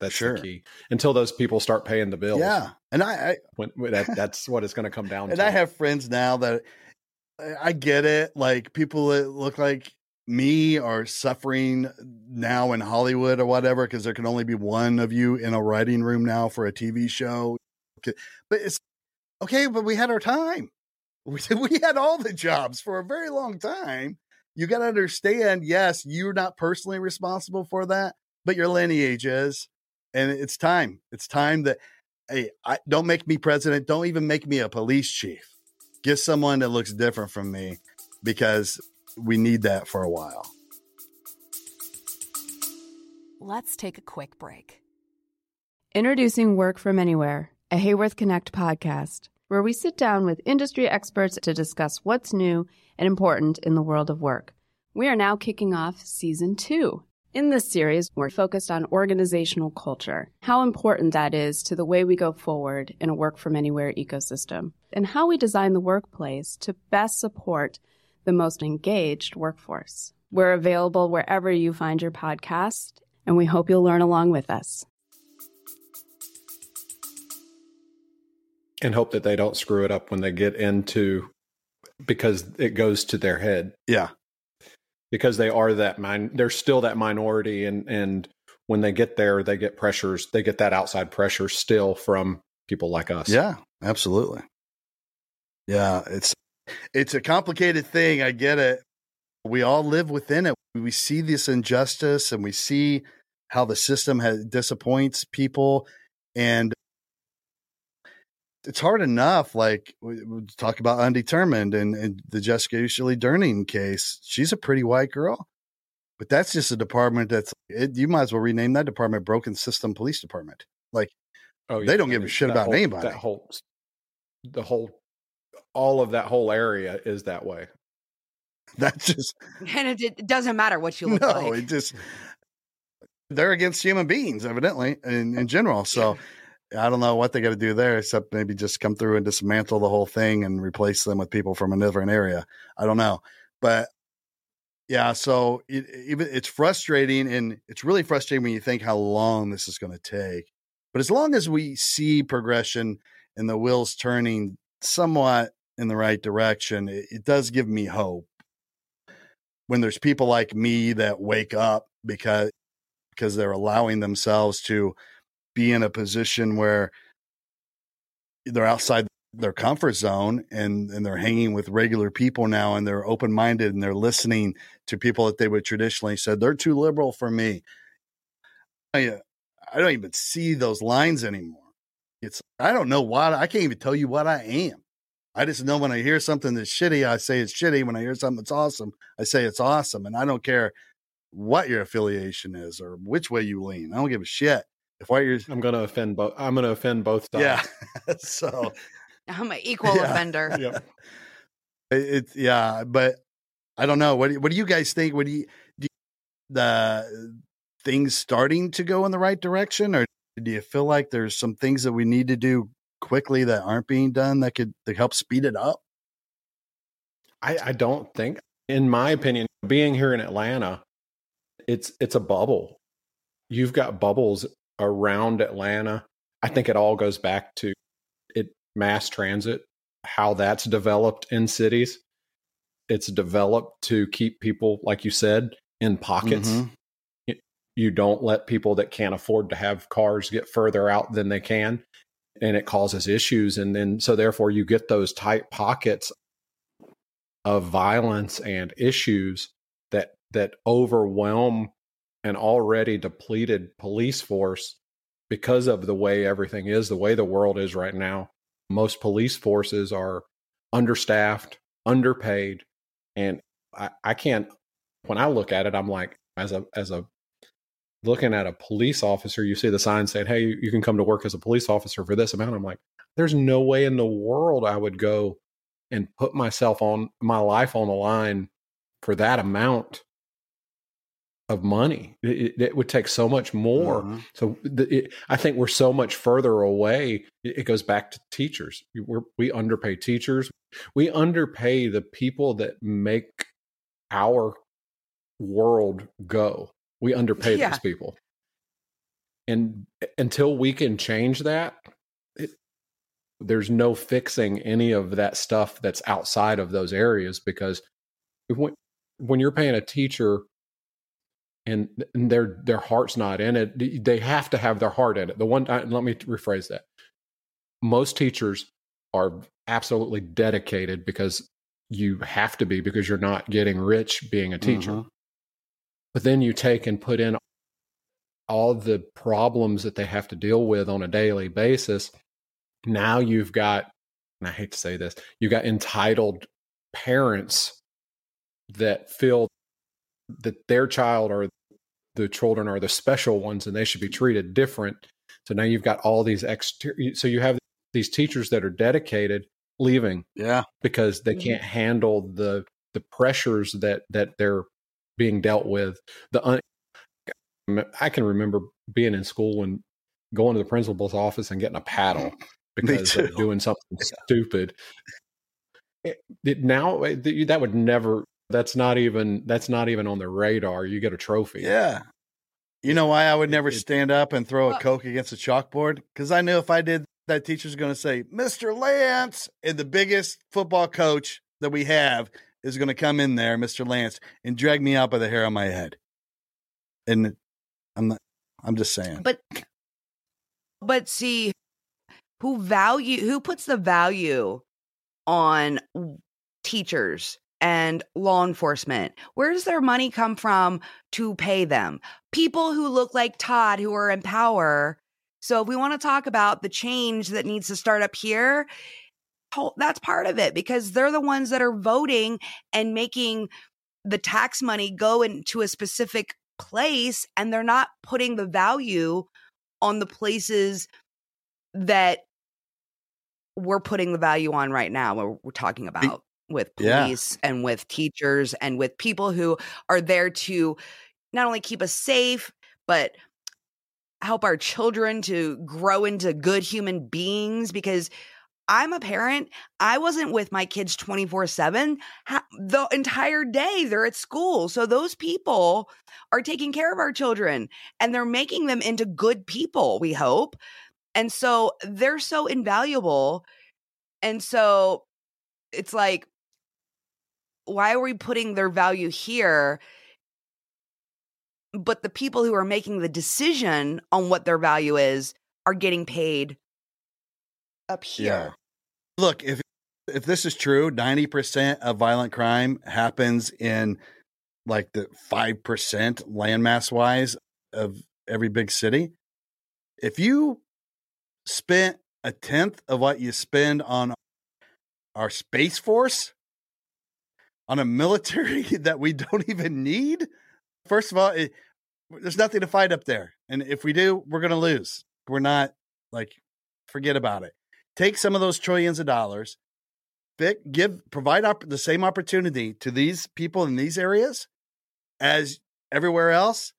that's sure. the key. Until those people start paying the bills. Yeah, and I, I when, that, that's what it's going to come down and to. And I have friends now that eh, I get it. Like people that look like me are suffering now in Hollywood or whatever because there can only be one of you in a writing room now for a TV show. But it's okay. But we had our time. We we had all the jobs for a very long time. You got to understand. Yes, you're not personally responsible for that, but your lineage is and it's time. It's time that hey, I, don't make me president. Don't even make me a police chief. Get someone that looks different from me, because we need that for a while. Let's take a quick break. Introducing Work From Anywhere, a Haworth Connect podcast, where we sit down with industry experts to discuss what's new and important in the world of work. We are now kicking off season two. In this series, we're focused on organizational culture, how important that is to the way we go forward in a work from anywhere ecosystem, and how we design the workplace to best support the most engaged workforce. We're available wherever you find your podcast, and we hope you'll learn along with us. And hope that they don't screw it up when they get into because it goes to their head. Yeah. Because they are that min they're still that minority and and when they get there they get pressures they get that outside pressure still from people like us. Yeah, absolutely. Yeah, it's it's a complicated thing. I get it. We all live within it. We see this injustice and we see how the system has disappoints people and it's hard enough. Like we, we talk about undetermined and, and the Jessica Usually Durning case. She's a pretty white girl, but that's just a department that's it, you might as well rename that department Broken System Police Department. Like, oh, they don't give a shit about whole, anybody. That whole, the whole, all of that whole area is that way. That's just, and it, it doesn't matter what you look no, like. it just they're against human beings, evidently, in, in general. So. I don't know what they got to do there, except maybe just come through and dismantle the whole thing and replace them with people from a different area. I don't know, but yeah. So it, even it's frustrating, and it's really frustrating when you think how long this is going to take. But as long as we see progression and the wheels turning somewhat in the right direction, it, it does give me hope. When there's people like me that wake up because because they're allowing themselves to be in a position where they're outside their comfort zone and and they're hanging with regular people now and they're open minded and they're listening to people that they would traditionally said they're too liberal for me. I, uh, I don't even see those lines anymore. It's I don't know what I can't even tell you what I am. I just know when I hear something that's shitty, I say it's shitty. When I hear something that's awesome, I say it's awesome. And I don't care what your affiliation is or which way you lean. I don't give a shit if what you're I'm going to offend both I'm going to offend both sides. Yeah. so I'm an equal Yeah. offender. Yep. it's yeah, but I don't know. What do, what do you guys think? What do you, do you the things starting to go in the right direction or do you feel like there's some things that we need to do quickly that aren't being done that could that help speed it up? I, I don't think, in my opinion, being here in Atlanta, it's it's a bubble. You've got bubbles around Atlanta. I think it all goes back to it mass transit, how that's developed in cities. It's developed to keep people, like you said, in pockets. Mhm. You don't let people that can't afford to have cars get further out than they can, and it causes issues. And then, so therefore, you get those tight pockets of violence and issues that that overwhelm an already depleted police force because of the way everything is, the way the world is right now. Most police forces are understaffed, underpaid, and I, I can't. When I look at it, I'm like, as a as a looking at a police officer, you see the sign saying, "Hey, you, you can come to work as a police officer for this amount." I'm like, there's no way in the world I would go and put myself on my life on the line for that amount of money. It, it- would take so much more. Mhm. So the, it, I think we're so much further away. It, goes back to teachers. We're, we underpay teachers. We underpay the people that make our world go. We underpay Yeah. those people. And until we can change that, it, there's no fixing any of that stuff that's outside of those areas because when, when you're paying a teacher and, and their their heart's not in it, they have to have their heart in it. The one time, let me rephrase that. Most teachers are absolutely dedicated because you have to be because you're not getting rich being a teacher. Mhm. But then you take and put in all the problems that they have to deal with on a daily basis. Now you've got, and I hate to say this, you've got entitled parents that feel that their child or the children are the special ones and they should be treated different. So now you've got all these extra. So you have these teachers that are dedicated leaving, yeah, because they Mhm. can't handle the the pressures that that they're being dealt with. The un- I can remember being in school and going to the principal's office and getting a paddle because of doing something stupid. It, it- now it- that would never. That's not even. That's not even on the radar. You get a trophy. Yeah. You know why I would never stand up and throw a Coke against a chalkboard? Because I knew if I did, that teacher's going to say, Mr. Lance, and the biggest football coach that we have is going to come in there, Mr. Lance, and drag me out by the hair on my head. And I'm not, I'm just saying. But but see who value who puts the value on teachers and law enforcement. Where does their money come from to pay them? People who look like todd who are in power. So if we want to talk about the change that needs to start up here that's part of it because they're the ones that are voting and making the tax money go into a specific place and they're not putting the value on the places that we're putting the value on right now we're, we're talking about with Yeah. police and with teachers and with people who are there to not only keep us safe but help our children to grow into good human beings because I'm a parent. I wasn't with my kids 24 7. The entire day they're at school. So those people are taking care of our children and they're making them into good people, we hope. And so they're so invaluable. And so it's like, why are we putting their value here? But the people who are making the decision on what their value is are getting paid up here. Look, if if this is true, ninety percent of violent crime happens in like the five percent landmass wise of every big city. If you spent a tenth of what you spend on our space force, on a military that we don't even need, first of all, it, there's nothing to fight up there, and if we do, we're going to lose. We're not like forget about it take some of those trillions of dollars, give, provide op- the same opportunity to these people in these areas as everywhere else,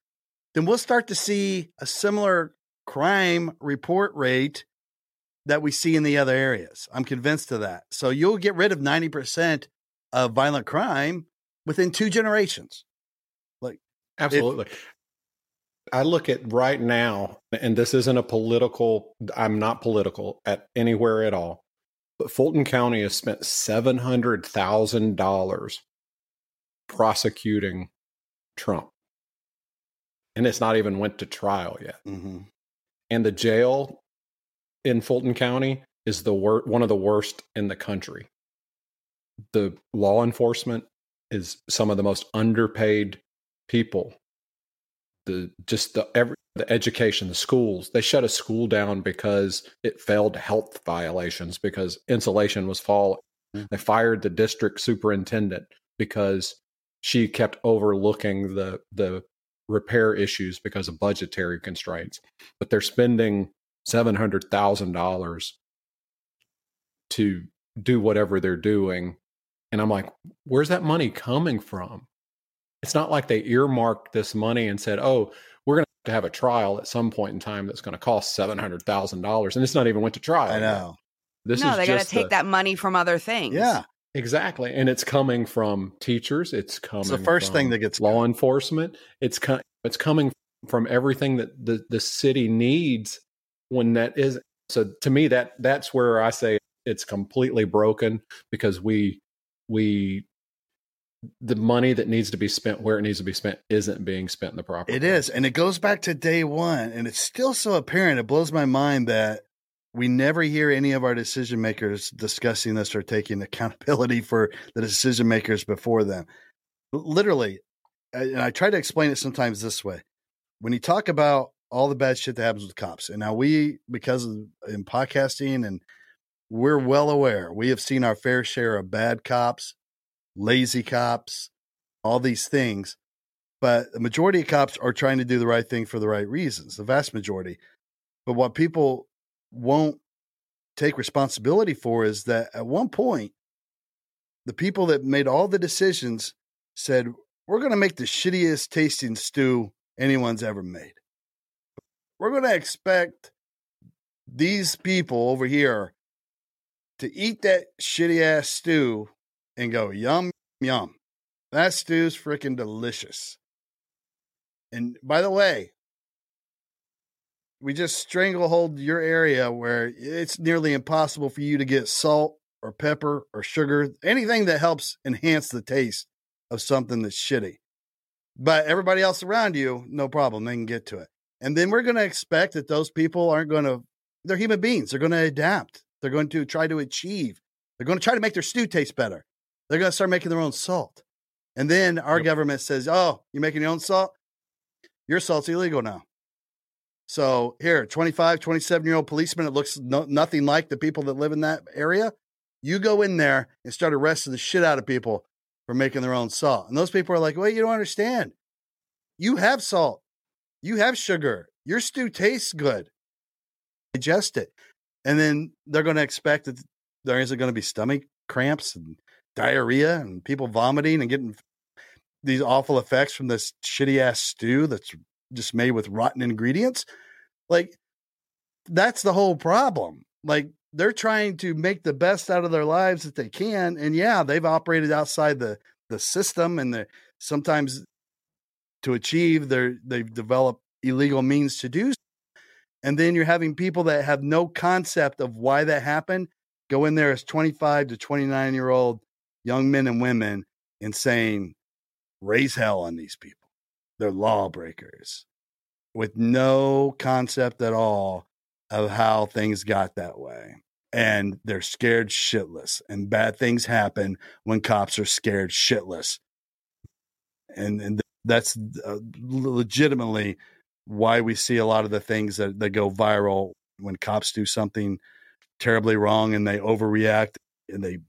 then we'll start to see a similar crime report rate that we see in the other areas. I'm convinced of that. So you'll get rid of 90% of violent crime within two generations. Like, Absolutely. I look at right now, and this isn't a political, I'm not political at anywhere at all, but Fulton County has spent $700,000 prosecuting Trump. And it's not even went to trial yet. Mm-hmm. And the jail in Fulton County is the wor- one of the worst in the country. The law enforcement is some of the most underpaid people. The just the every the education the schools they shut a school down because it failed health violations because insulation was falling mm. they fired the district superintendent because she kept overlooking the the repair issues because of budgetary constraints. But they're spending $700,000 to do whatever they're doing and i'm like where's that money coming from it's not like they earmarked this money and said, "Oh, we're going to have a trial at some point in time that's going to cost seven hundred thousand dollars," and it's not even went to trial. I know. This no, is they got to take the- that money from other things. Yeah. exactly, and it's coming from teachers. It's coming. the first thing that gets law enforcement. It's co- it's coming from everything that the the city needs. When that is so, to me that that's where I say it's completely broken because we we the money that needs to be spent where it needs to be spent isn't being spent in the proper It is. And it goes back to day one. And it's still so apparent. It blows my mind that we never hear any of our decision makers discussing this or taking accountability for the decision makers before them. Literally, and I try to explain it sometimes this way. When you talk about all the bad shit that happens with cops, and now we, because of in podcasting, and we're well aware, we have seen our fair share of bad cops, lazy cops, all these things. But the majority of cops are trying to do the right thing for the right reasons, the vast majority. But what people won't take responsibility for is that at one point, the people that made all the decisions said, We're going to make the shittiest tasting stew anyone's ever made. We're going to expect these people over here to eat that shitty ass stew and go, Yum, yum. That stew's freaking delicious. And by the way, we just stranglehold your area where it's nearly impossible for you to get salt or pepper or sugar, anything that helps enhance the taste of something that's shitty. But everybody else around you, no problem, they can get to it. And then we're going to expect that those people aren't going to, they're human beings. They're going to adapt. They're going to try to achieve. They're going to try to make their stew taste better. They're going to start making their own salt. And then our yep. government says, oh, you're making your own salt? Your salt's illegal now. So here, 25, 27 year old policeman, it looks no, nothing like the people that live in that area. You go in there and start arresting the shit out of people for making their own salt. And those people are like, wait, you don't understand. You have salt, you have sugar, your stew tastes good. Digest it. And then they're going to expect that there isn't going to be stomach cramps and diarrhea and people vomiting and getting these awful effects from this shitty ass stew that's just made with rotten ingredients. Like that's the whole problem. Like they're trying to make the best out of their lives that they can. And yeah, they've operated outside the the system and the sometimes to achieve their they've developed illegal means to do. And then you're having people that have no concept of why that happened go in there as 25 to 29 year old young men and women and saying, raise hell on these people. They're lawbreakers with no concept at all of how things got that way. And they're scared shitless. And bad things happen when cops are scared shitless. And, and that's uh, legitimately why we see a lot of the things that, that go viral when cops do something terribly wrong and they overreact and they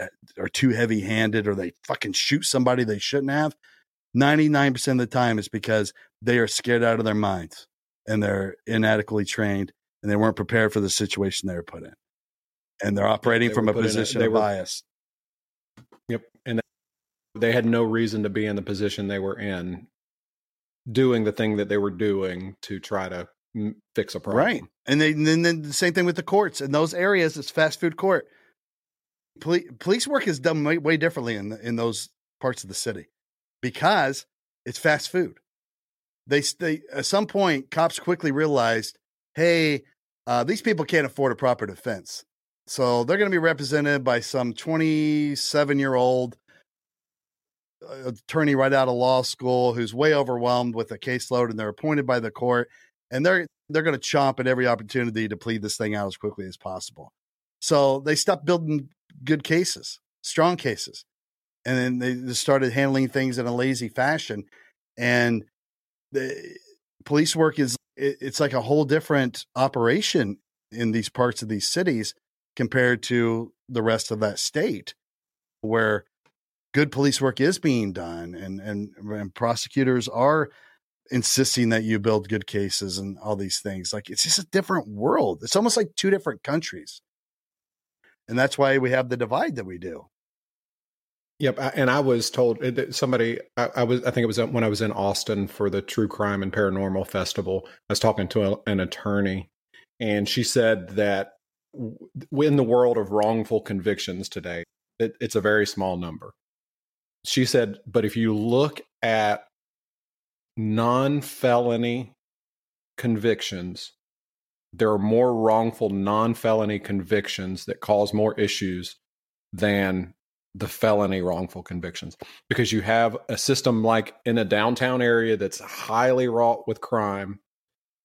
uh, are too heavy handed or they fucking shoot somebody they shouldn't have 99% of the time it's because they are scared out of their minds and they're inadequately trained and they weren't prepared for the situation they were put in. And they're operating they from a position a, of were, bias. Yep. And they had no reason to be in the position they were in doing the thing that they were doing to try to fix a problem. Right. And, they, and then the same thing with the courts. In those areas, it's fast food court. Police, police work is done way, way differently in, in those parts of the city because it's fast food. They, they at some point, cops quickly realized, hey, uh, these people can't afford a proper defense, so they're going to be represented by some 27 year old attorney right out of law school who's way overwhelmed with a caseload, and they're appointed by the court, and they're they're going to chomp at every opportunity to plead this thing out as quickly as possible. So they stopped building good cases, strong cases and then they just started handling things in a lazy fashion and the police work is it's like a whole different operation in these parts of these cities compared to the rest of that state where good police work is being done and and, and prosecutors are insisting that you build good cases and all these things like it's just a different world it's almost like two different countries and that's why we have the divide that we do Yep, and I was told somebody. I, I, was. I think it was uh, when I was in Austin for the True Crime and Paranormal Festival. I was talking to a, an attorney, and she said that in the world of wrongful convictions today, it, it's a very small number. She said, but if you look at non-felony convictions, there are more wrongful non-felony convictions that cause more issues than the felony wrongful convictions because you have a system like in a downtown area that's highly wrought with crime.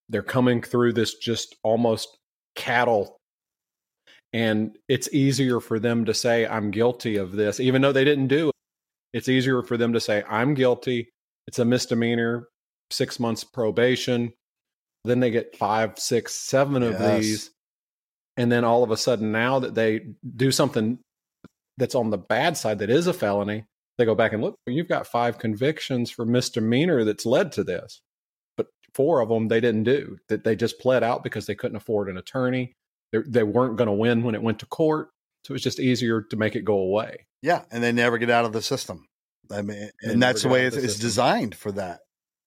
They're coming through this just almost cattle. And it's easier for them to say, I'm guilty of this, even though they didn't do it. It's easier for them to say, I'm guilty. It's a misdemeanor, six months probation. Then they get five, six, seven of yes. these. And then all of a sudden, now that they do something that's on the bad side that is a felony, they go back and look, you've got five convictions for misdemeanor that's led to this. But four of them they didn't do, that they just pled out because they couldn't afford an attorney. They, they weren't going to win when it went to court. So it was just easier to make it go away. Yeah. And they never get out of the system. I mean, They and that's the way it's, the it's designed for that.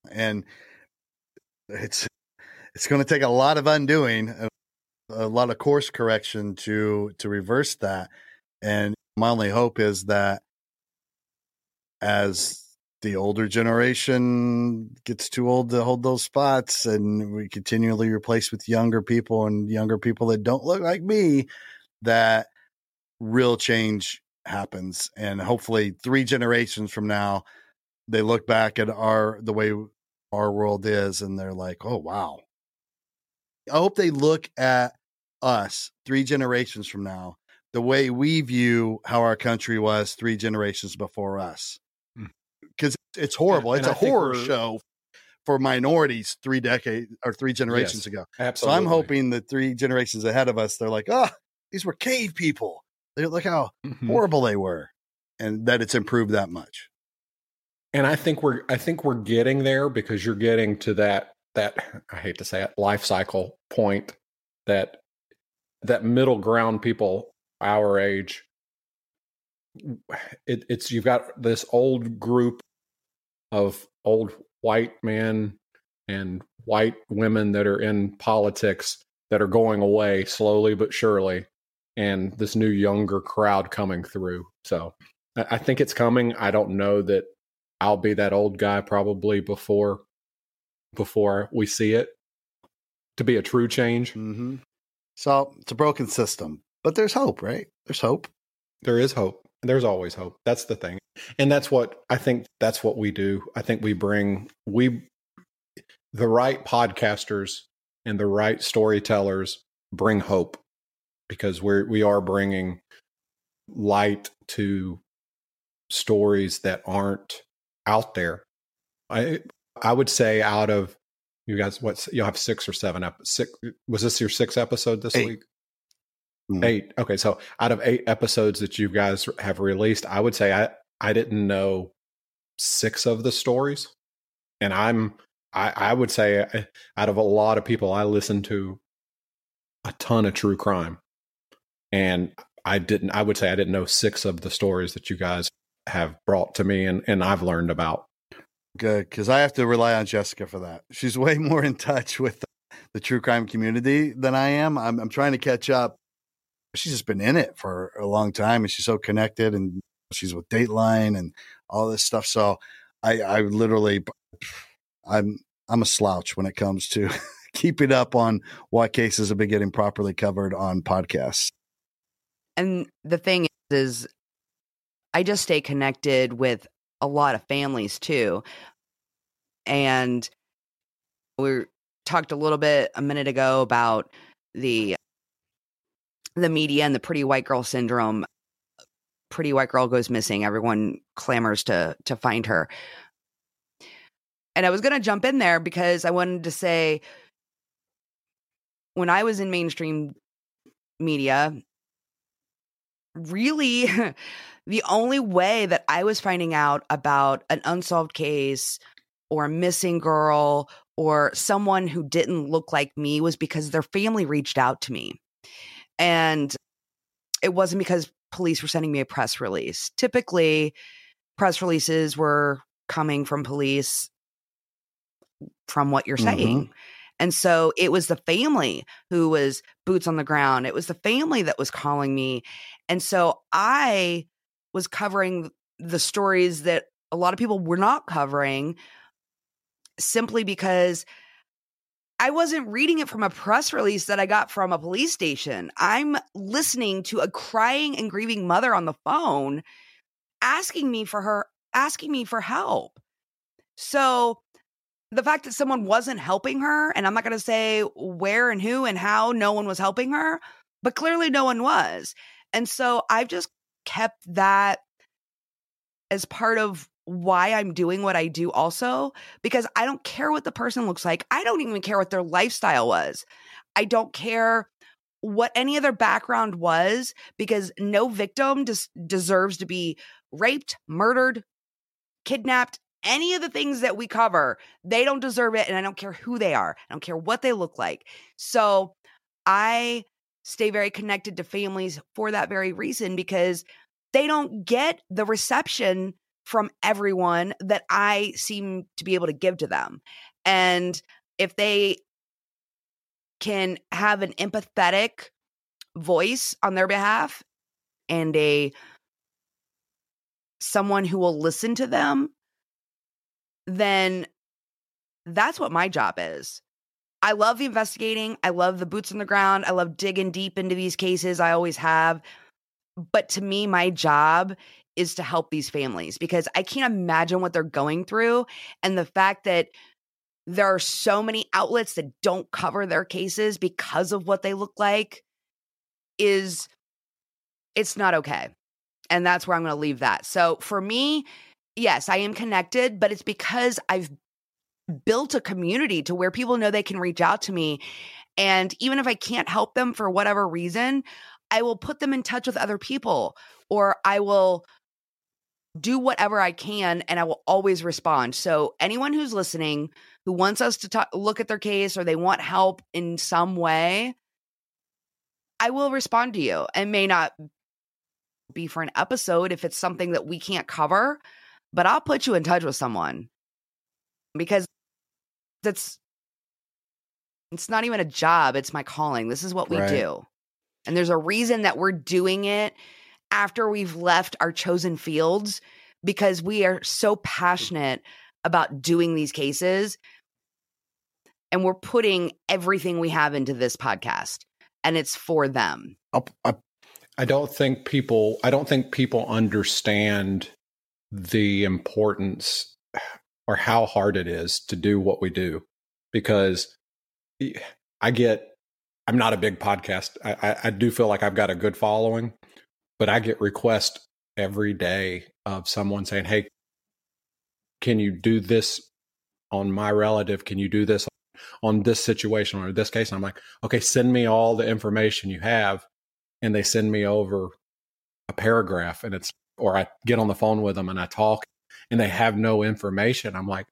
And it's, it's going to take a lot of undoing, a, a lot of course correction to, to reverse that. And my only hope is that as the older generation gets too old to hold those spots and we continually replace with younger people and younger people that don't look like me that real change happens and hopefully three generations from now they look back at our the way our world is and they're like oh wow i hope they look at us three generations from now the way we view how our country was three generations before us hmm. because it's horrible. It's and a I horror show for minorities three decades or three generations Yes, ago. absolutely. So I'm hoping that three generations ahead of us, they're like, oh, these were cave people. They look how Mm-hmm. horrible they were, and that it's improved that much. and I think we're I think we're getting there because you're getting to that that I hate to say it life cycle point that that middle ground people our age it, it's you've got this old group of old white men and white women that are in politics that are going away slowly but surely and this new younger crowd coming through so I I think it's coming. I don't know that I'll be that old guy probably before before we see it to be a true change. Mm-hmm. So it's a broken system, but there's hope, right? There's hope. There is hope. There's always hope. That's the thing. And that's what I think that's what we do. I think we bring we the right podcasters and the right storytellers bring hope because we're we are bringing light to stories that aren't out there. I I would say out of you guys, what you'll have six or seven up six. Was this your sixth episode this Eight. week? Mhm. Eight. Okay, so out of eight episodes that you guys have released, I would say I I didn't know six of the stories, and I'm I I would say uh, out of a lot of people, I listen to a ton of true crime, and I didn't. I would say I didn't know six of the stories that you guys have brought to me, and and I've learned about. Good, because I have to rely on Jessica for that. She's way more in touch with the, the true crime community than I am. I'm, I'm trying to catch up. She's just been in it for a long time, and she's so connected, and she's with Dateline and all this stuff. So I, I literally, I'm, I'm a slouch when it comes to keeping up on what cases have been getting properly covered on podcasts. And the thing is, is I just stay connected with a lot of families too. And we talked a little bit a minute ago about the the media and the pretty white girl syndrome. Pretty white girl goes missing. Everyone clamors to to find her. And I was going to jump in there because I wanted to say when I was in mainstream media, really the only way that I was finding out about an unsolved case or a missing girl or someone who didn't look like me was because their family reached out to me. And it wasn't because police were sending me a press release. Typically, press releases were coming from police from what you're Mhm. saying. And so it was the family who was boots on the ground. It was the family that was calling me. And so I was covering the stories that a lot of people were not covering simply because I wasn't reading it from a press release that I got from a police station. I'm listening to a crying and grieving mother on the phone asking me for her asking me for help. So the fact that someone wasn't helping her, and I'm not going to say where and who and how no one was helping her, but clearly no one was. And so I've just kept that as part of why I'm doing what I do also, because I don't care what the person looks like. I don't even care what their lifestyle was. I don't care what any of their background was because no victim des- deserves to be raped, murdered, kidnapped, any of the things that we cover, they don't deserve it. And I don't care who they are, I don't care what they look like. So I stay very connected to families for that very reason because they don't get the reception from everyone that I seem to be able to give to them. And if they can have an empathetic voice on their behalf and a someone who will listen to them then that's what my job is i love the investigating. I love the boots on the ground. I love digging deep into these cases. I always have. But to me my job is to help these families because i can't imagine what they're going through. And the fact that there are so many outlets that don't cover their cases because of what they look like is it's not okay. And that's where I'm going to leave that. So for me, yes, I am connected, but it's because I've built a community to where people know they can reach out to me. And even if I can't help them for whatever reason, I will put them in touch with other people or I will do whatever I can and I will always respond. So anyone who's listening who wants us to talk, look at their case or they want help in some way, I will respond to you. It may not be for an episode if it's something that we can't cover, but I'll put you in touch with someone because that's it's not even a job, it's my calling. This is what we Right. do. And there's a reason that we're doing it after we've left our chosen fields because we are so passionate about doing these cases and we're putting everything we have into this podcast and it's for them. I don't think people I don't think people understand the importance or how hard it is to do what we do because I get I'm not a big podcast. I, I, I do feel like I've got a good following, but I get requests every day of someone saying, Hey, can you do this on my relative? Can you do this on this situation or this case? And I'm like, okay, send me all the information you have. And they send me over a paragraph and it's, or I get on the phone with them and I talk and they have no information. I'm like,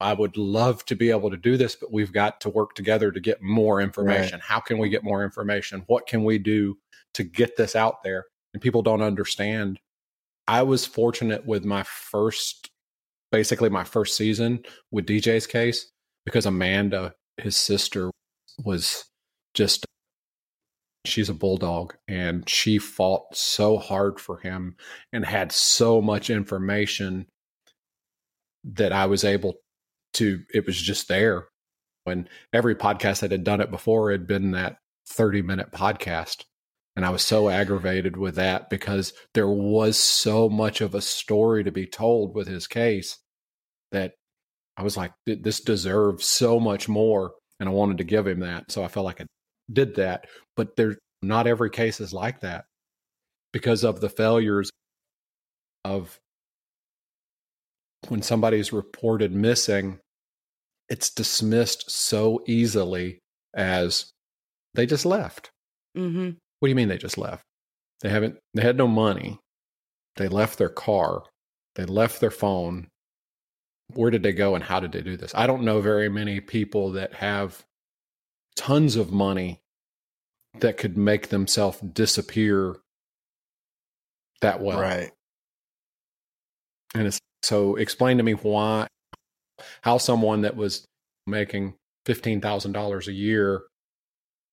I would love to be able to do this, but we've got to work together to get more information. How can we get more information? What can we do to get this out there? And people don't understand. I was fortunate with my first, basically my first season with DJ's case because Amanda, his sister, was just, she's a bulldog and she fought so hard for him and had so much information that I was able to, it was just there. When every podcast that had done it before had been that 30 minute podcast. And I was so aggravated with that because there was so much of a story to be told with his case that I was like, this deserves so much more. And I wanted to give him that. So I felt like I did that. But there's not every case is like that because of the failures of when somebody's reported missing, it's dismissed so easily as they just left. Mm-hmm. What do you mean they just left? They haven't, they had no money. They left their car. They left their phone. Where did they go and how did they do this? I don't know very many people that have tons of money that could make themselves disappear that well. Right. And it's so explain to me why, how someone that was making $15,000 a year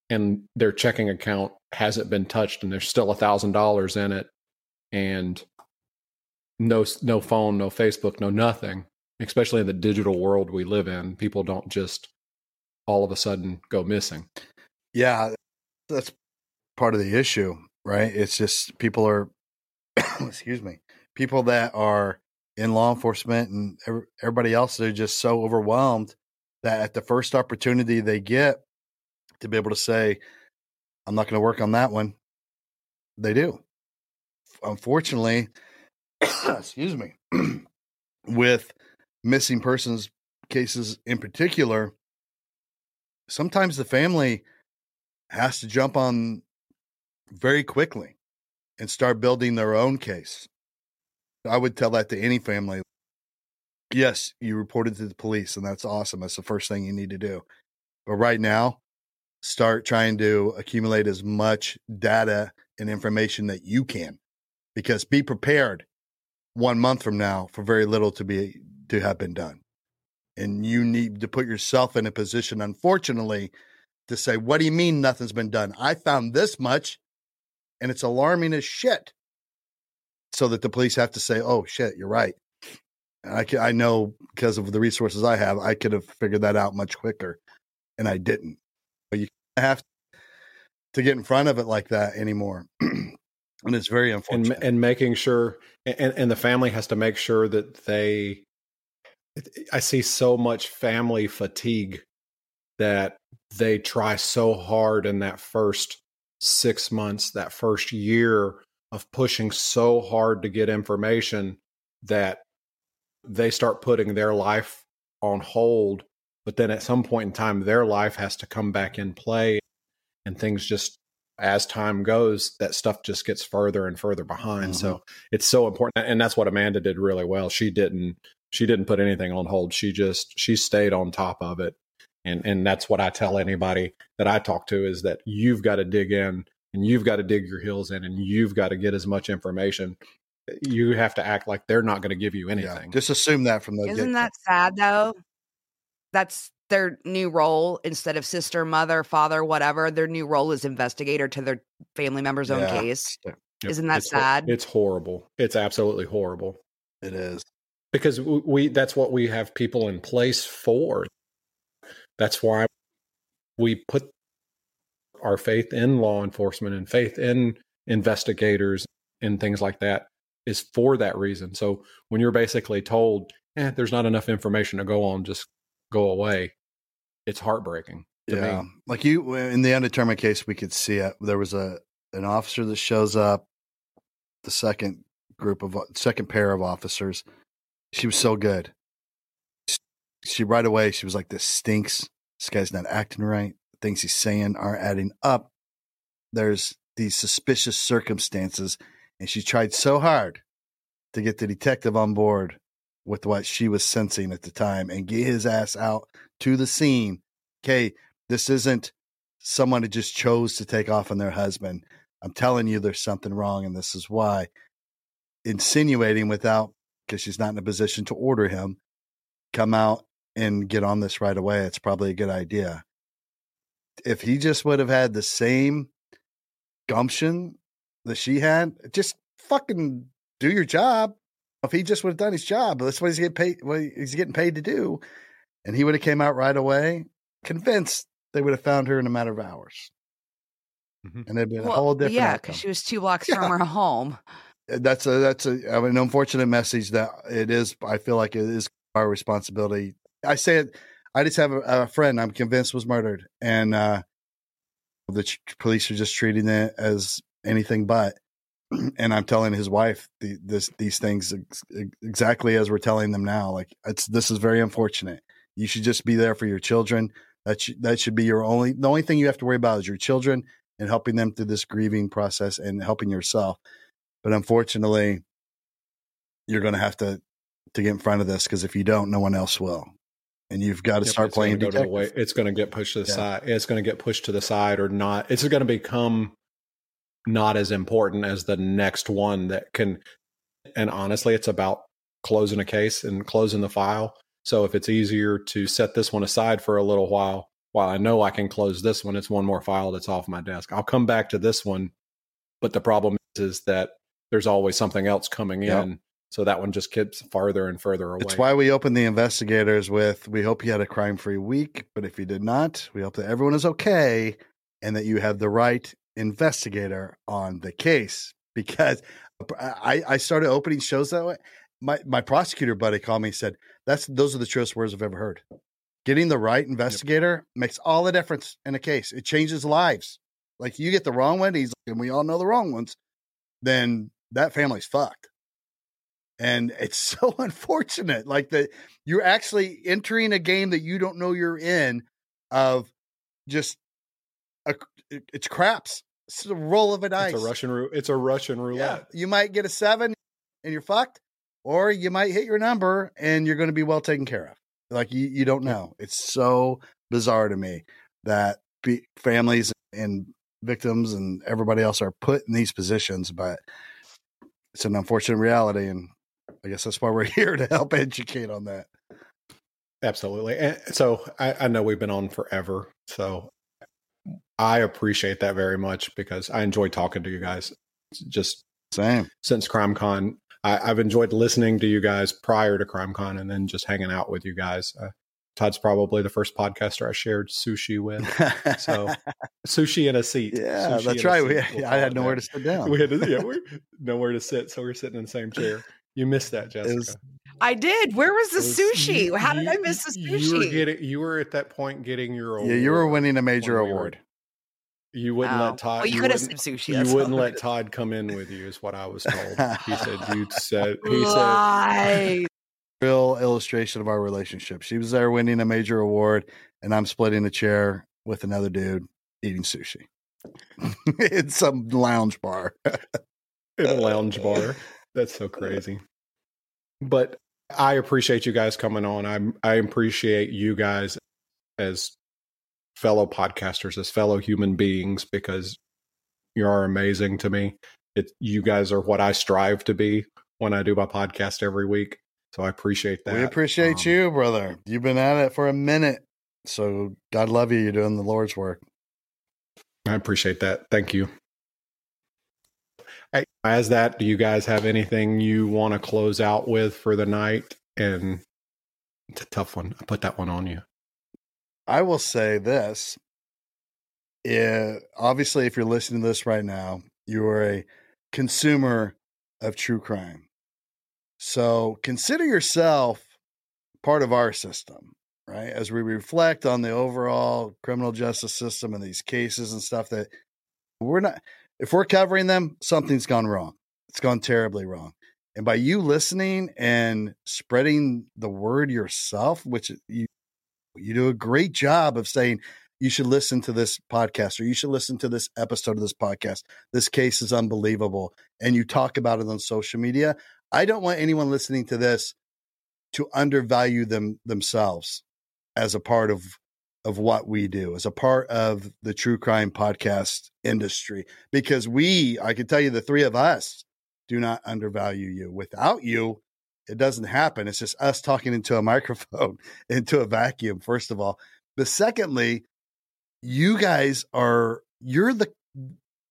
and their checking account hasn't been touched and there's still a thousand dollars in it and no no phone no facebook no nothing especially in the digital world we live in people don't just all of a sudden go missing Yeah, that's part of the issue, right? It's just people are, excuse me, people that are in law enforcement and everybody else, they're just so overwhelmed that at the first opportunity they get to be able to say, I'm not going to work on that one, they do. Unfortunately, excuse me, with missing persons cases in particular, sometimes the family has to jump on very quickly and start building their own case. I would tell that to any family. Yes, you reported to the police, and that's awesome. That's the first thing you need to do. But right now, start trying to accumulate as much data and information that you can, because be prepared one month from now for very little to be to have been done, and you need to put yourself in a position, unfortunately, to say, "What do you mean nothing's been done? I found this much, and it's alarming as shit." So that the police have to say, "Oh shit, you're right." I can, I know because of the resources I have, I could have figured that out much quicker, and I didn't. But you have to get in front of it like that anymore, and it's very unfortunate. and and making sure and and the family has to make sure that they I see so much family fatigue that they try so hard in that first 6 months that first year of pushing so hard to get information that they start putting their life on hold but then at some point in time their life has to come back in play and things just as time goes that stuff just gets further and further behind. So mm-hmm. it's so important and that's what amanda did really well. She didn't she didn't put anything on hold. She just she stayed on top of it and and that's what i tell anybody that i talk to is that you've got to dig in and you've got to dig your heels in and you've got to get as much information you have to act like they're not going to give you anything Just assume that from the Isn't that sad though? That's their new role instead of sister, mother, father, whatever. Their new role is investigator to their family member's own case. Yep. Isn't that It's hor- sad? It's horrible. It's absolutely horrible. It is because w- we that's what we have people in place for. That's why we put our faith in law enforcement and faith in investigators and things like that is for that reason. So when you're basically told, "Eh, there's not enough information to go on, just go away," it's heartbreaking yeah, me. like you in the undetermined case, we could see it. There was a an officer that shows up, the second group of second pair of officers. She was so good. She right away she was like, "This stinks. This guy's not acting right. Things he's saying aren't adding up. There's these suspicious circumstances." And she tried so hard to get the detective on board with what she was sensing at the time and get his ass out to the scene. Okay, this isn't someone who just chose to take off on their husband. I'm telling you, there's something wrong, and this is why. Insinuating without, because she's not in a position to order him, come out and get on this right away. It's probably a good idea. If he just would have had the same gumption that she had, just fucking do your job. If he just would have done his job, that's what he's getting paid. What he's getting paid to do, and he would have came out right away. Convinced they would have found her in a matter of hours, mm-hmm. and it'd been a whole different. yeah, because she was two blocks from her home. Uh, that's a that's a I mean, an unfortunate message that it is. I feel like it is our responsibility. I say it. I just have a, a friend I'm convinced was murdered, and uh, the ch- police are just treating it as anything but. And I'm telling his wife the, this these things ex- exactly as we're telling them now. Like it's this is very unfortunate. You should just be there for your children. That should, that should be your only the only thing you have to worry about is your children and helping them through this grieving process and helping yourself. But unfortunately, you're going to have to to get in front of this because if you don't, no one else will, and you've got to Yep, start it's gonna playing go to the detective. way- it's going to get pushed to the Yeah. side. It's going to get pushed to the side or not. It's going to become not as important as the next one that can. And honestly, it's about closing a case and closing the file. So if it's easier to set this one aside for a little while, while I know I can close this one, it's one more file that's off my desk. I'll come back to this one, but the problem is, is that there's always something else coming Yep. in. So that one just gets farther and further away. It's why we open the investigators with we hope you had a crime free week, but if you did not, we hope that everyone is okay and that you have the right investigator on the case. Because I, I started opening shows that way. My my prosecutor buddy called me and said, That's those are the truest words I've ever heard. Getting the right investigator makes all the difference in a case. It changes lives. Like you get the wrong one, he's and we all know the wrong ones, then that family's fucked and it's so unfortunate like that you're actually entering a game that you don't know you're in of just a, it's craps it's a roll of a dice It's a Russian roulette. It's a Russian roulette. you might get a seven and you're fucked or you might hit your number and you're going to be well taken care of. Like you, you don't know. It's so bizarre to me that be, families and victims and everybody else are put in these positions, but it's an unfortunate reality. And I guess that's why we're here to help educate on that. Absolutely. And so I, I know we've been on forever. So I appreciate that very much because I enjoy talking to you guys. Just same since CrimeCon. I, I've enjoyed listening to you guys prior to CrimeCon and then just hanging out with you guys. Uh, Todd's probably the first podcaster I shared sushi with. So sushi in a seat. Yeah, Sushi that's right. We, we'll I had nowhere that. to sit down. We had to, yeah, we're nowhere to sit, so we're sitting in the same chair. You missed that, Jessica. I did. Where was the was- sushi? you- How did you- I miss the sushi? You were getting. You were at that point getting your. award. yeah, you were winning a major when we were- award. You wouldn't Oh. let Todd. Well, you coulda wouldn't- sushi, You wouldn't all. let Todd come in with you, is what I was told. He said you said. He said. Lies. Real illustration of our relationship. She was there winning a major award, and I'm splitting a chair with another dude eating sushi in some lounge bar. in a lounge bar. That's so crazy. But I appreciate you guys coming on. I I appreciate you guys as fellow podcasters, as fellow human beings, because you are amazing to me. It you guys are what I strive to be when I do my podcast every week. So I appreciate that. We appreciate Um, you, brother. You've been at it for a minute. So God love you. You're doing the Lord's work. I appreciate that. Thank you. As that, do you guys have anything you want to close out with for the night? And it's a tough one. I put that one on you. I will say this. Yeah, obviously, if you're listening to this right now, you are a consumer of true crime. So consider yourself part of our system, right? As we reflect on the overall criminal justice system and these cases and stuff that we're not, if we're covering them, something's gone wrong. It's gone terribly wrong. And by you listening and spreading the word yourself, which you you do a great job of saying you should listen to this podcast or you should listen to this episode of this podcast. This case is unbelievable. And you talk about it on social media. I don't want anyone listening to this to undervalue them themselves as a part of of what we do, as a part of the true crime podcast industry. Because we, I can tell you the three of us do not undervalue you. Without you, it doesn't happen. It's just us talking into a microphone, into a vacuum, first of all. But secondly, you guys are, you're the,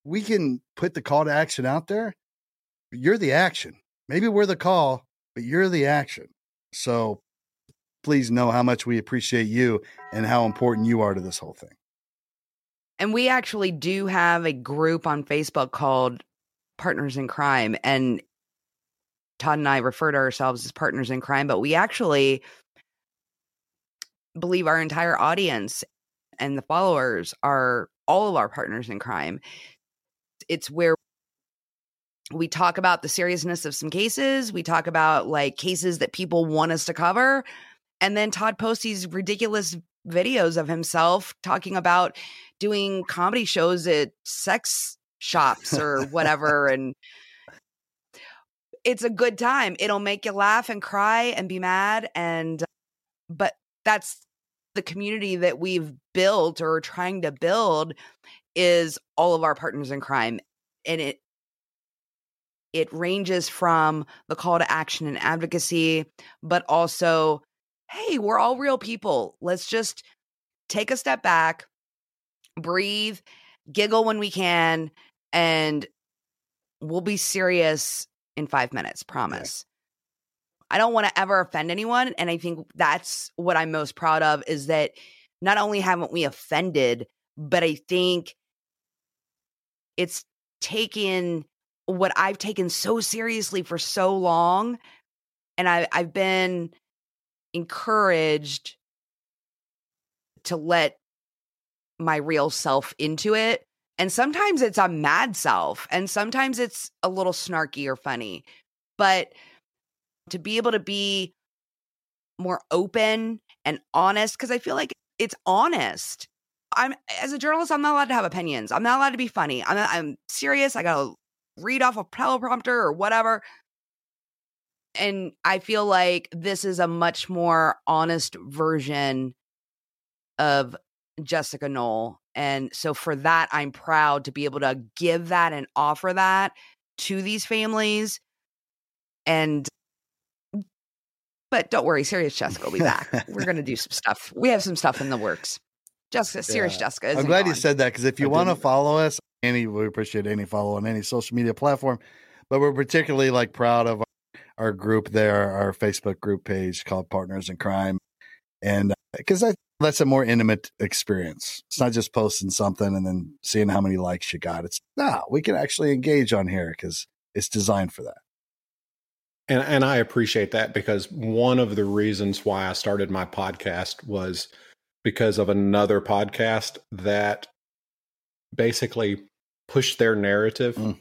we can put the call to action out there. You're the action. Maybe we're the call, but you're the action. So please know how much we appreciate you and how important you are to this whole thing. And we actually do have a group on Facebook called Partners in Crime. And Todd and I refer to ourselves as partners in crime, but we actually believe our entire audience and the followers are all of our partners in crime. It's where we talk about the seriousness of some cases, we talk about like cases that people want us to cover. And then Todd posts these ridiculous videos of himself talking about doing comedy shows at sex shops or whatever. and it's a good time. It'll make you laugh and cry and be mad. And, but that's the community that we've built or trying to build is all of our partners in crime. And it, it ranges from the call to action and advocacy, but also, hey, we're all real people. Let's just take a step back, breathe, giggle when we can, and we'll be serious in five minutes, promise. I don't want to ever offend anyone. And I think that's what I'm most proud of is that not only haven't we offended, but I think it's taken what I've taken so seriously for so long. And I, I've been encouraged to let my real self into it. And sometimes it's a mad self, and sometimes it's a little snarky or funny. But to be able to be more open and honest, because I feel like it's honest. I'm as a journalist, I'm not allowed to have opinions. I'm not allowed to be funny. I'm I'm serious. I gotta read off a teleprompter or whatever. And I feel like this is a much more honest version of Jessica Noll. And so for that, I'm proud to be able to give that and offer that to these families. And but don't worry, Serious Jessica will be back. We're gonna do some stuff. We have some stuff in the works. Jessica, Serious Yeah. Jessica. I'm isn't glad you said that because if you want to follow us, any we appreciate any follow on any social media platform, but we're particularly like proud of our, group there, our Facebook group page called Partners in Crime, and uh, because that that's a more intimate experience. It's not just posting something and then seeing how many likes you got. It's no, we can actually engage on here because it's designed for that. And and I appreciate that because one of the reasons why I started my podcast was because of another podcast that basically pushed their narrative mm.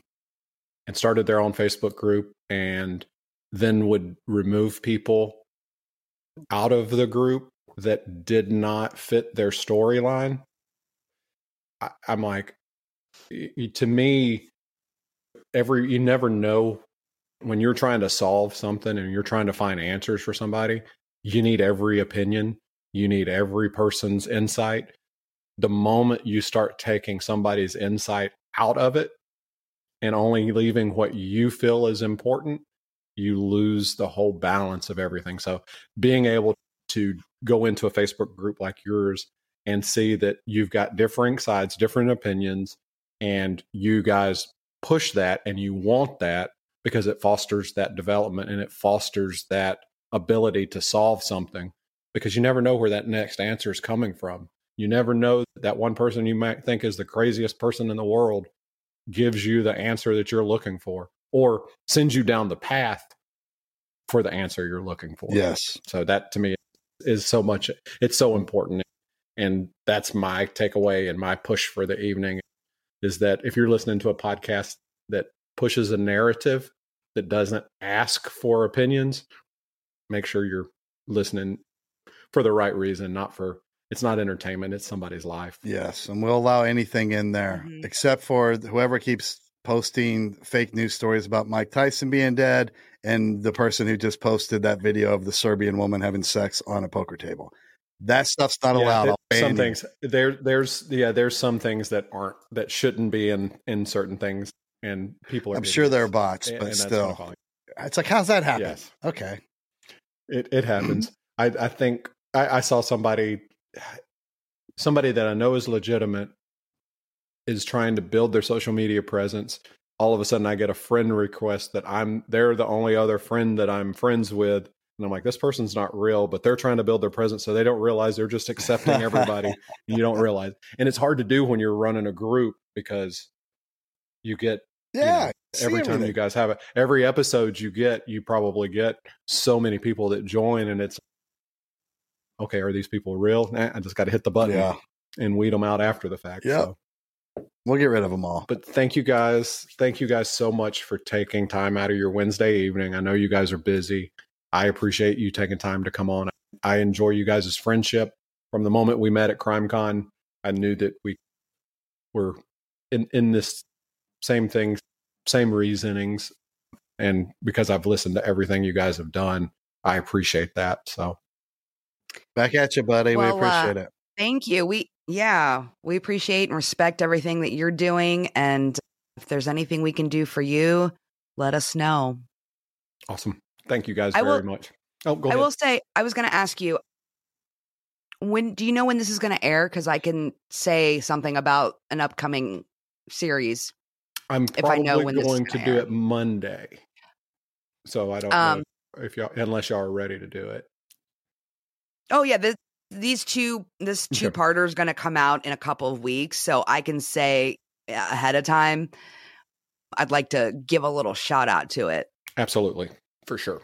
and started their own Facebook group and then would remove people out of the group that did not fit their storyline. I'm like, to me, every you never know when you're trying to solve something and you're trying to find answers for somebody, you need every opinion, you need every person's insight. The moment you start taking somebody's insight out of it and only leaving what you feel is important, you lose the whole balance of everything. So, being able to go into a Facebook group like yours and see that you've got differing sides, different opinions, and you guys push that and you want that because it fosters that development and it fosters that ability to solve something because you never know where that next answer is coming from. You never know that one person you might think is the craziest person in the world gives you the answer that you're looking for or sends you down the path for the answer you're looking for. Yes. So that to me is so much it's so important and that's my takeaway and my push for the evening is that if you're listening to a podcast that pushes a narrative that doesn't ask for opinions, make sure you're listening for the right reason, not for it's not entertainment, it's somebody's life. Yes, and we'll allow anything in there mm-hmm. except for whoever keeps posting fake news stories about Mike Tyson being dead and the person who just posted that video of the Serbian woman having sex on a poker table. That stuff's not Yeah, allowed. there- some you. things there there's yeah, there's some things that aren't that shouldn't be in in certain things and people are I'm sure they're bots, And- but and still. what I'm calling It's like, how's that happen? Yes. Okay. It it happens. I I think I, I saw somebody somebody that I know is legitimate is trying to build their social media presence. All of a sudden I get a friend request that I'm they're the only other friend that I'm friends with. And I'm like, this person's not real, but they're trying to build their presence so they don't realize they're just accepting everybody. and you don't realize. And it's hard to do when you're running a group because you get you know, Yeah. every time everything. you guys have it every episode you get you probably get so many people that join and it's okay are these people real nah, i just got to hit the button Yeah. and weed them out after the fact yeah so. We'll get rid of them all. but thank you guys. Thank you guys so much for taking time out of your wednesday evening. I know you guys are busy. I appreciate you taking time to come on. I enjoy you guys' friendship. From the moment we met at crimecon i knew that we were in in this same thing same reasonings. And because i've listened to everything you guys have done i appreciate that. So Back at you, buddy. Well, we appreciate uh, it. Thank you. We yeah, we appreciate and respect everything that you're doing and if there's anything we can do for you, let us know. awesome thank you guys I very will- much oh go I ahead will say I was going to ask you when do you know when this is going to air cuz I can say something about an upcoming series. i'm if I know when this is going to gonna do air. it monday so i don't Um, know if y'all unless y'all are ready to do it Oh yeah, this, these two this two parter is going to come out in a couple of weeks, so I can say ahead of time. I'd like to give a little shout out to it. absolutely for sure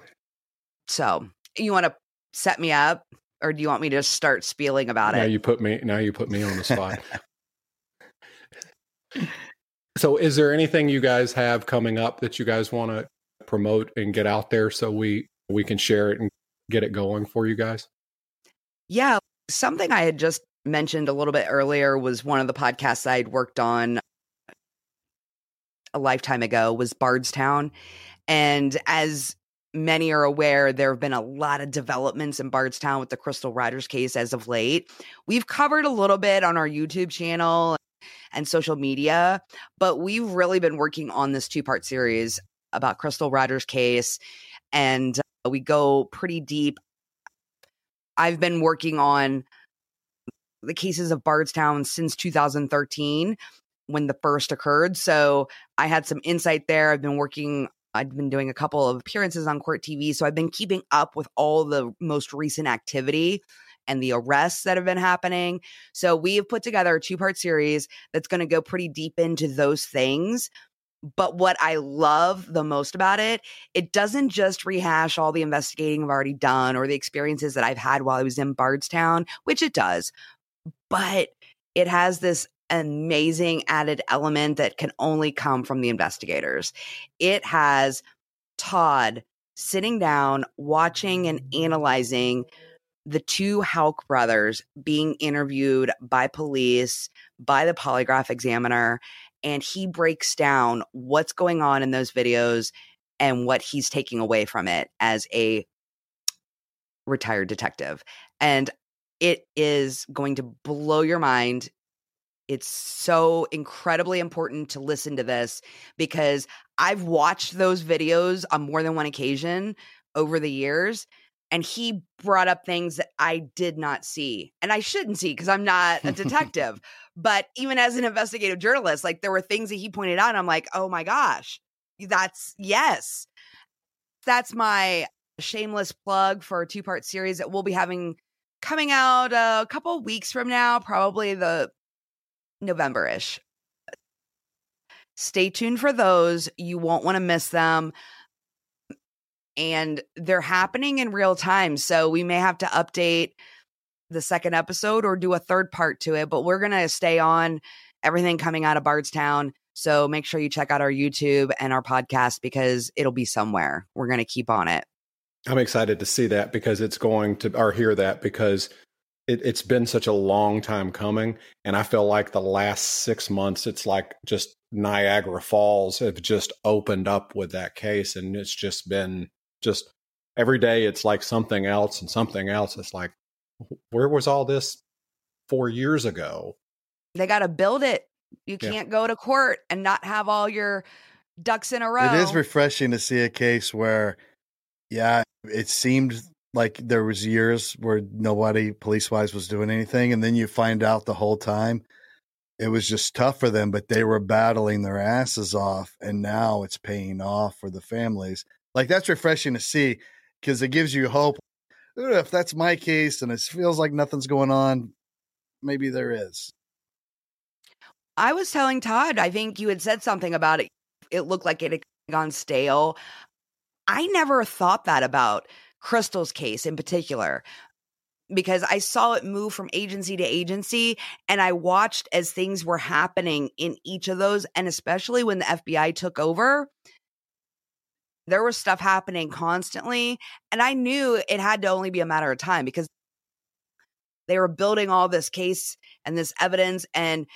So you want to set me up, or do you want me to start spieling about now it? you put me now you put me on the spot so is there anything you guys have coming up that you guys want to promote and get out there so we we can share it and get it going for you guys Yeah, something I had just mentioned a little bit earlier was one of the podcasts I'd worked on a lifetime ago was Bardstown. And as many are aware, there have been a lot of developments in Bardstown with the Crystal Rogers case as of late. We've covered a little bit on our YouTube channel and social media, but we've really been working on this two part series about Crystal Rogers case, and we go pretty deep. I've been working on the cases of Bardstown since 2013 when the first occurred. So I had some insight there. I've been working I've been doing a couple of appearances on court TV. So I've been keeping up with all the most recent activity and the arrests that have been happening. So we have put together a two part series that's going to go pretty deep into those things. But what I love the most about it, it doesn't just rehash all the investigating I've already done or the experiences that I've had while I was in Bardstown, which it does, but it has this amazing added element that can only come from the investigators. It has Todd sitting down, watching and analyzing the two Houck brothers being interviewed by police, by the polygraph examiner, and he breaks down what's going on in those videos and what he's taking away from it as a retired detective. And it is going to blow your mind it's so incredibly important to listen to this because I've watched those videos on more than one occasion over the years. And he brought up things that I did not see. And I shouldn't see because I'm not a detective. but even as an investigative journalist, like there were things that he pointed out. I'm like, oh my gosh, that's yes. That's my shameless plug for a two part series that we'll be having coming out a couple weeks from now, probably the November ish. Stay tuned for those. You won't want to miss them. And they're happening in real time. So we may have to update the second episode or do a third part to it, but we're going to stay on everything coming out of Bardstown. So make sure you check out our YouTube and our podcast because it'll be somewhere. We're going to keep on it. I'm excited to see that because it's going to, or hear that because it, it's been such a long time coming. And I feel like the last six months, it's like just Niagara Falls have just opened up with that case. And it's just been just every day, it's like something else and something else. It's like, where was all this four years ago? They got to build it. You can't yeah. go to court and not have all your ducks in a row. It is refreshing to see a case where, yeah, it seemed like there was years where nobody police wise was doing anything and then you find out the whole time it was just tough for them but they were battling their asses off and now it's paying off for the families like that's refreshing to see because it gives you hope. If that's my case and it feels like nothing's going on maybe there is. I was telling todd i think you had said something about it it looked like it had gone stale. I never thought that about Crystal's case in particular because I saw it move from agency to agency and I watched as things were happening in each of those and especially when the FBI took over there was stuff happening constantly and I knew it had to only be a matter of time because they were building all this case and this evidence and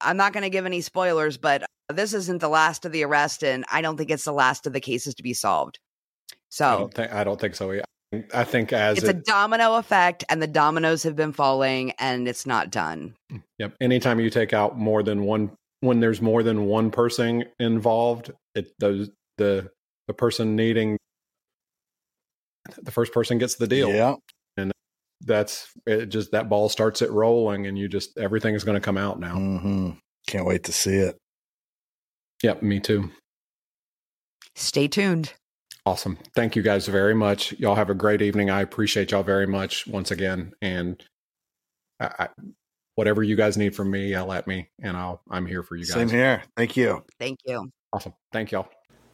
I'm not going to give any spoilers but this isn't the last of the arrest and I don't think it's the last of the cases to be solved. So I don't think, I don't think so. I think as it's it, a domino effect, and the dominoes have been falling, and it's not done. Mm, yep. Anytime you take out more than one, when there's more than one person involved, it the the the person needing the first person gets the deal. Yeah. And that's it. Just that ball starts it rolling, and you just everything is going to come out now. Mm-hmm. Can't wait to see it. Yep. Me too. Stay tuned. Awesome. Thank you guys very much. Y'all have a great evening. I appreciate y'all very much once again. And I, I, whatever you guys need from me, yell at me, and I'll I'm here for you guys. Same here. Thank you. Thank you. Awesome. Thank y'all.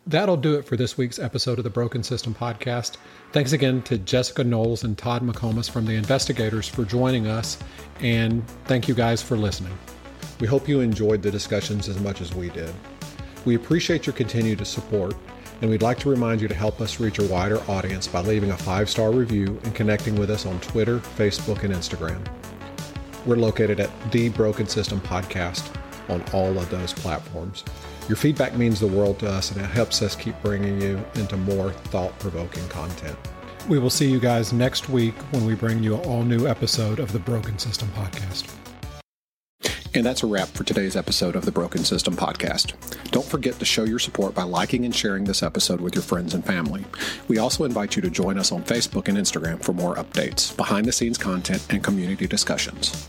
That'll do it for this week's episode of the Broken System podcast. Thanks again to Jessica Knowles and Todd McComas from the investigators for joining us, and thank you guys for listening. We hope you enjoyed the discussions as much as we did. We appreciate your continued support and we'd like to remind you to help us reach a wider audience by leaving a five star review and connecting with us on Twitter, Facebook, and Instagram. We're located at The Broken System Podcast. on all of those platforms. Your feedback means the world to us and it helps us keep bringing you into more thought provoking content. We will see you guys next week when we bring you an all new episode of the Broken System Podcast. And that's a wrap for today's episode of the Broken System Podcast. Don't forget to show your support by liking and sharing this episode with your friends and family. We also invite you to join us on Facebook and Instagram for more updates, behind the scenes content, and community discussions.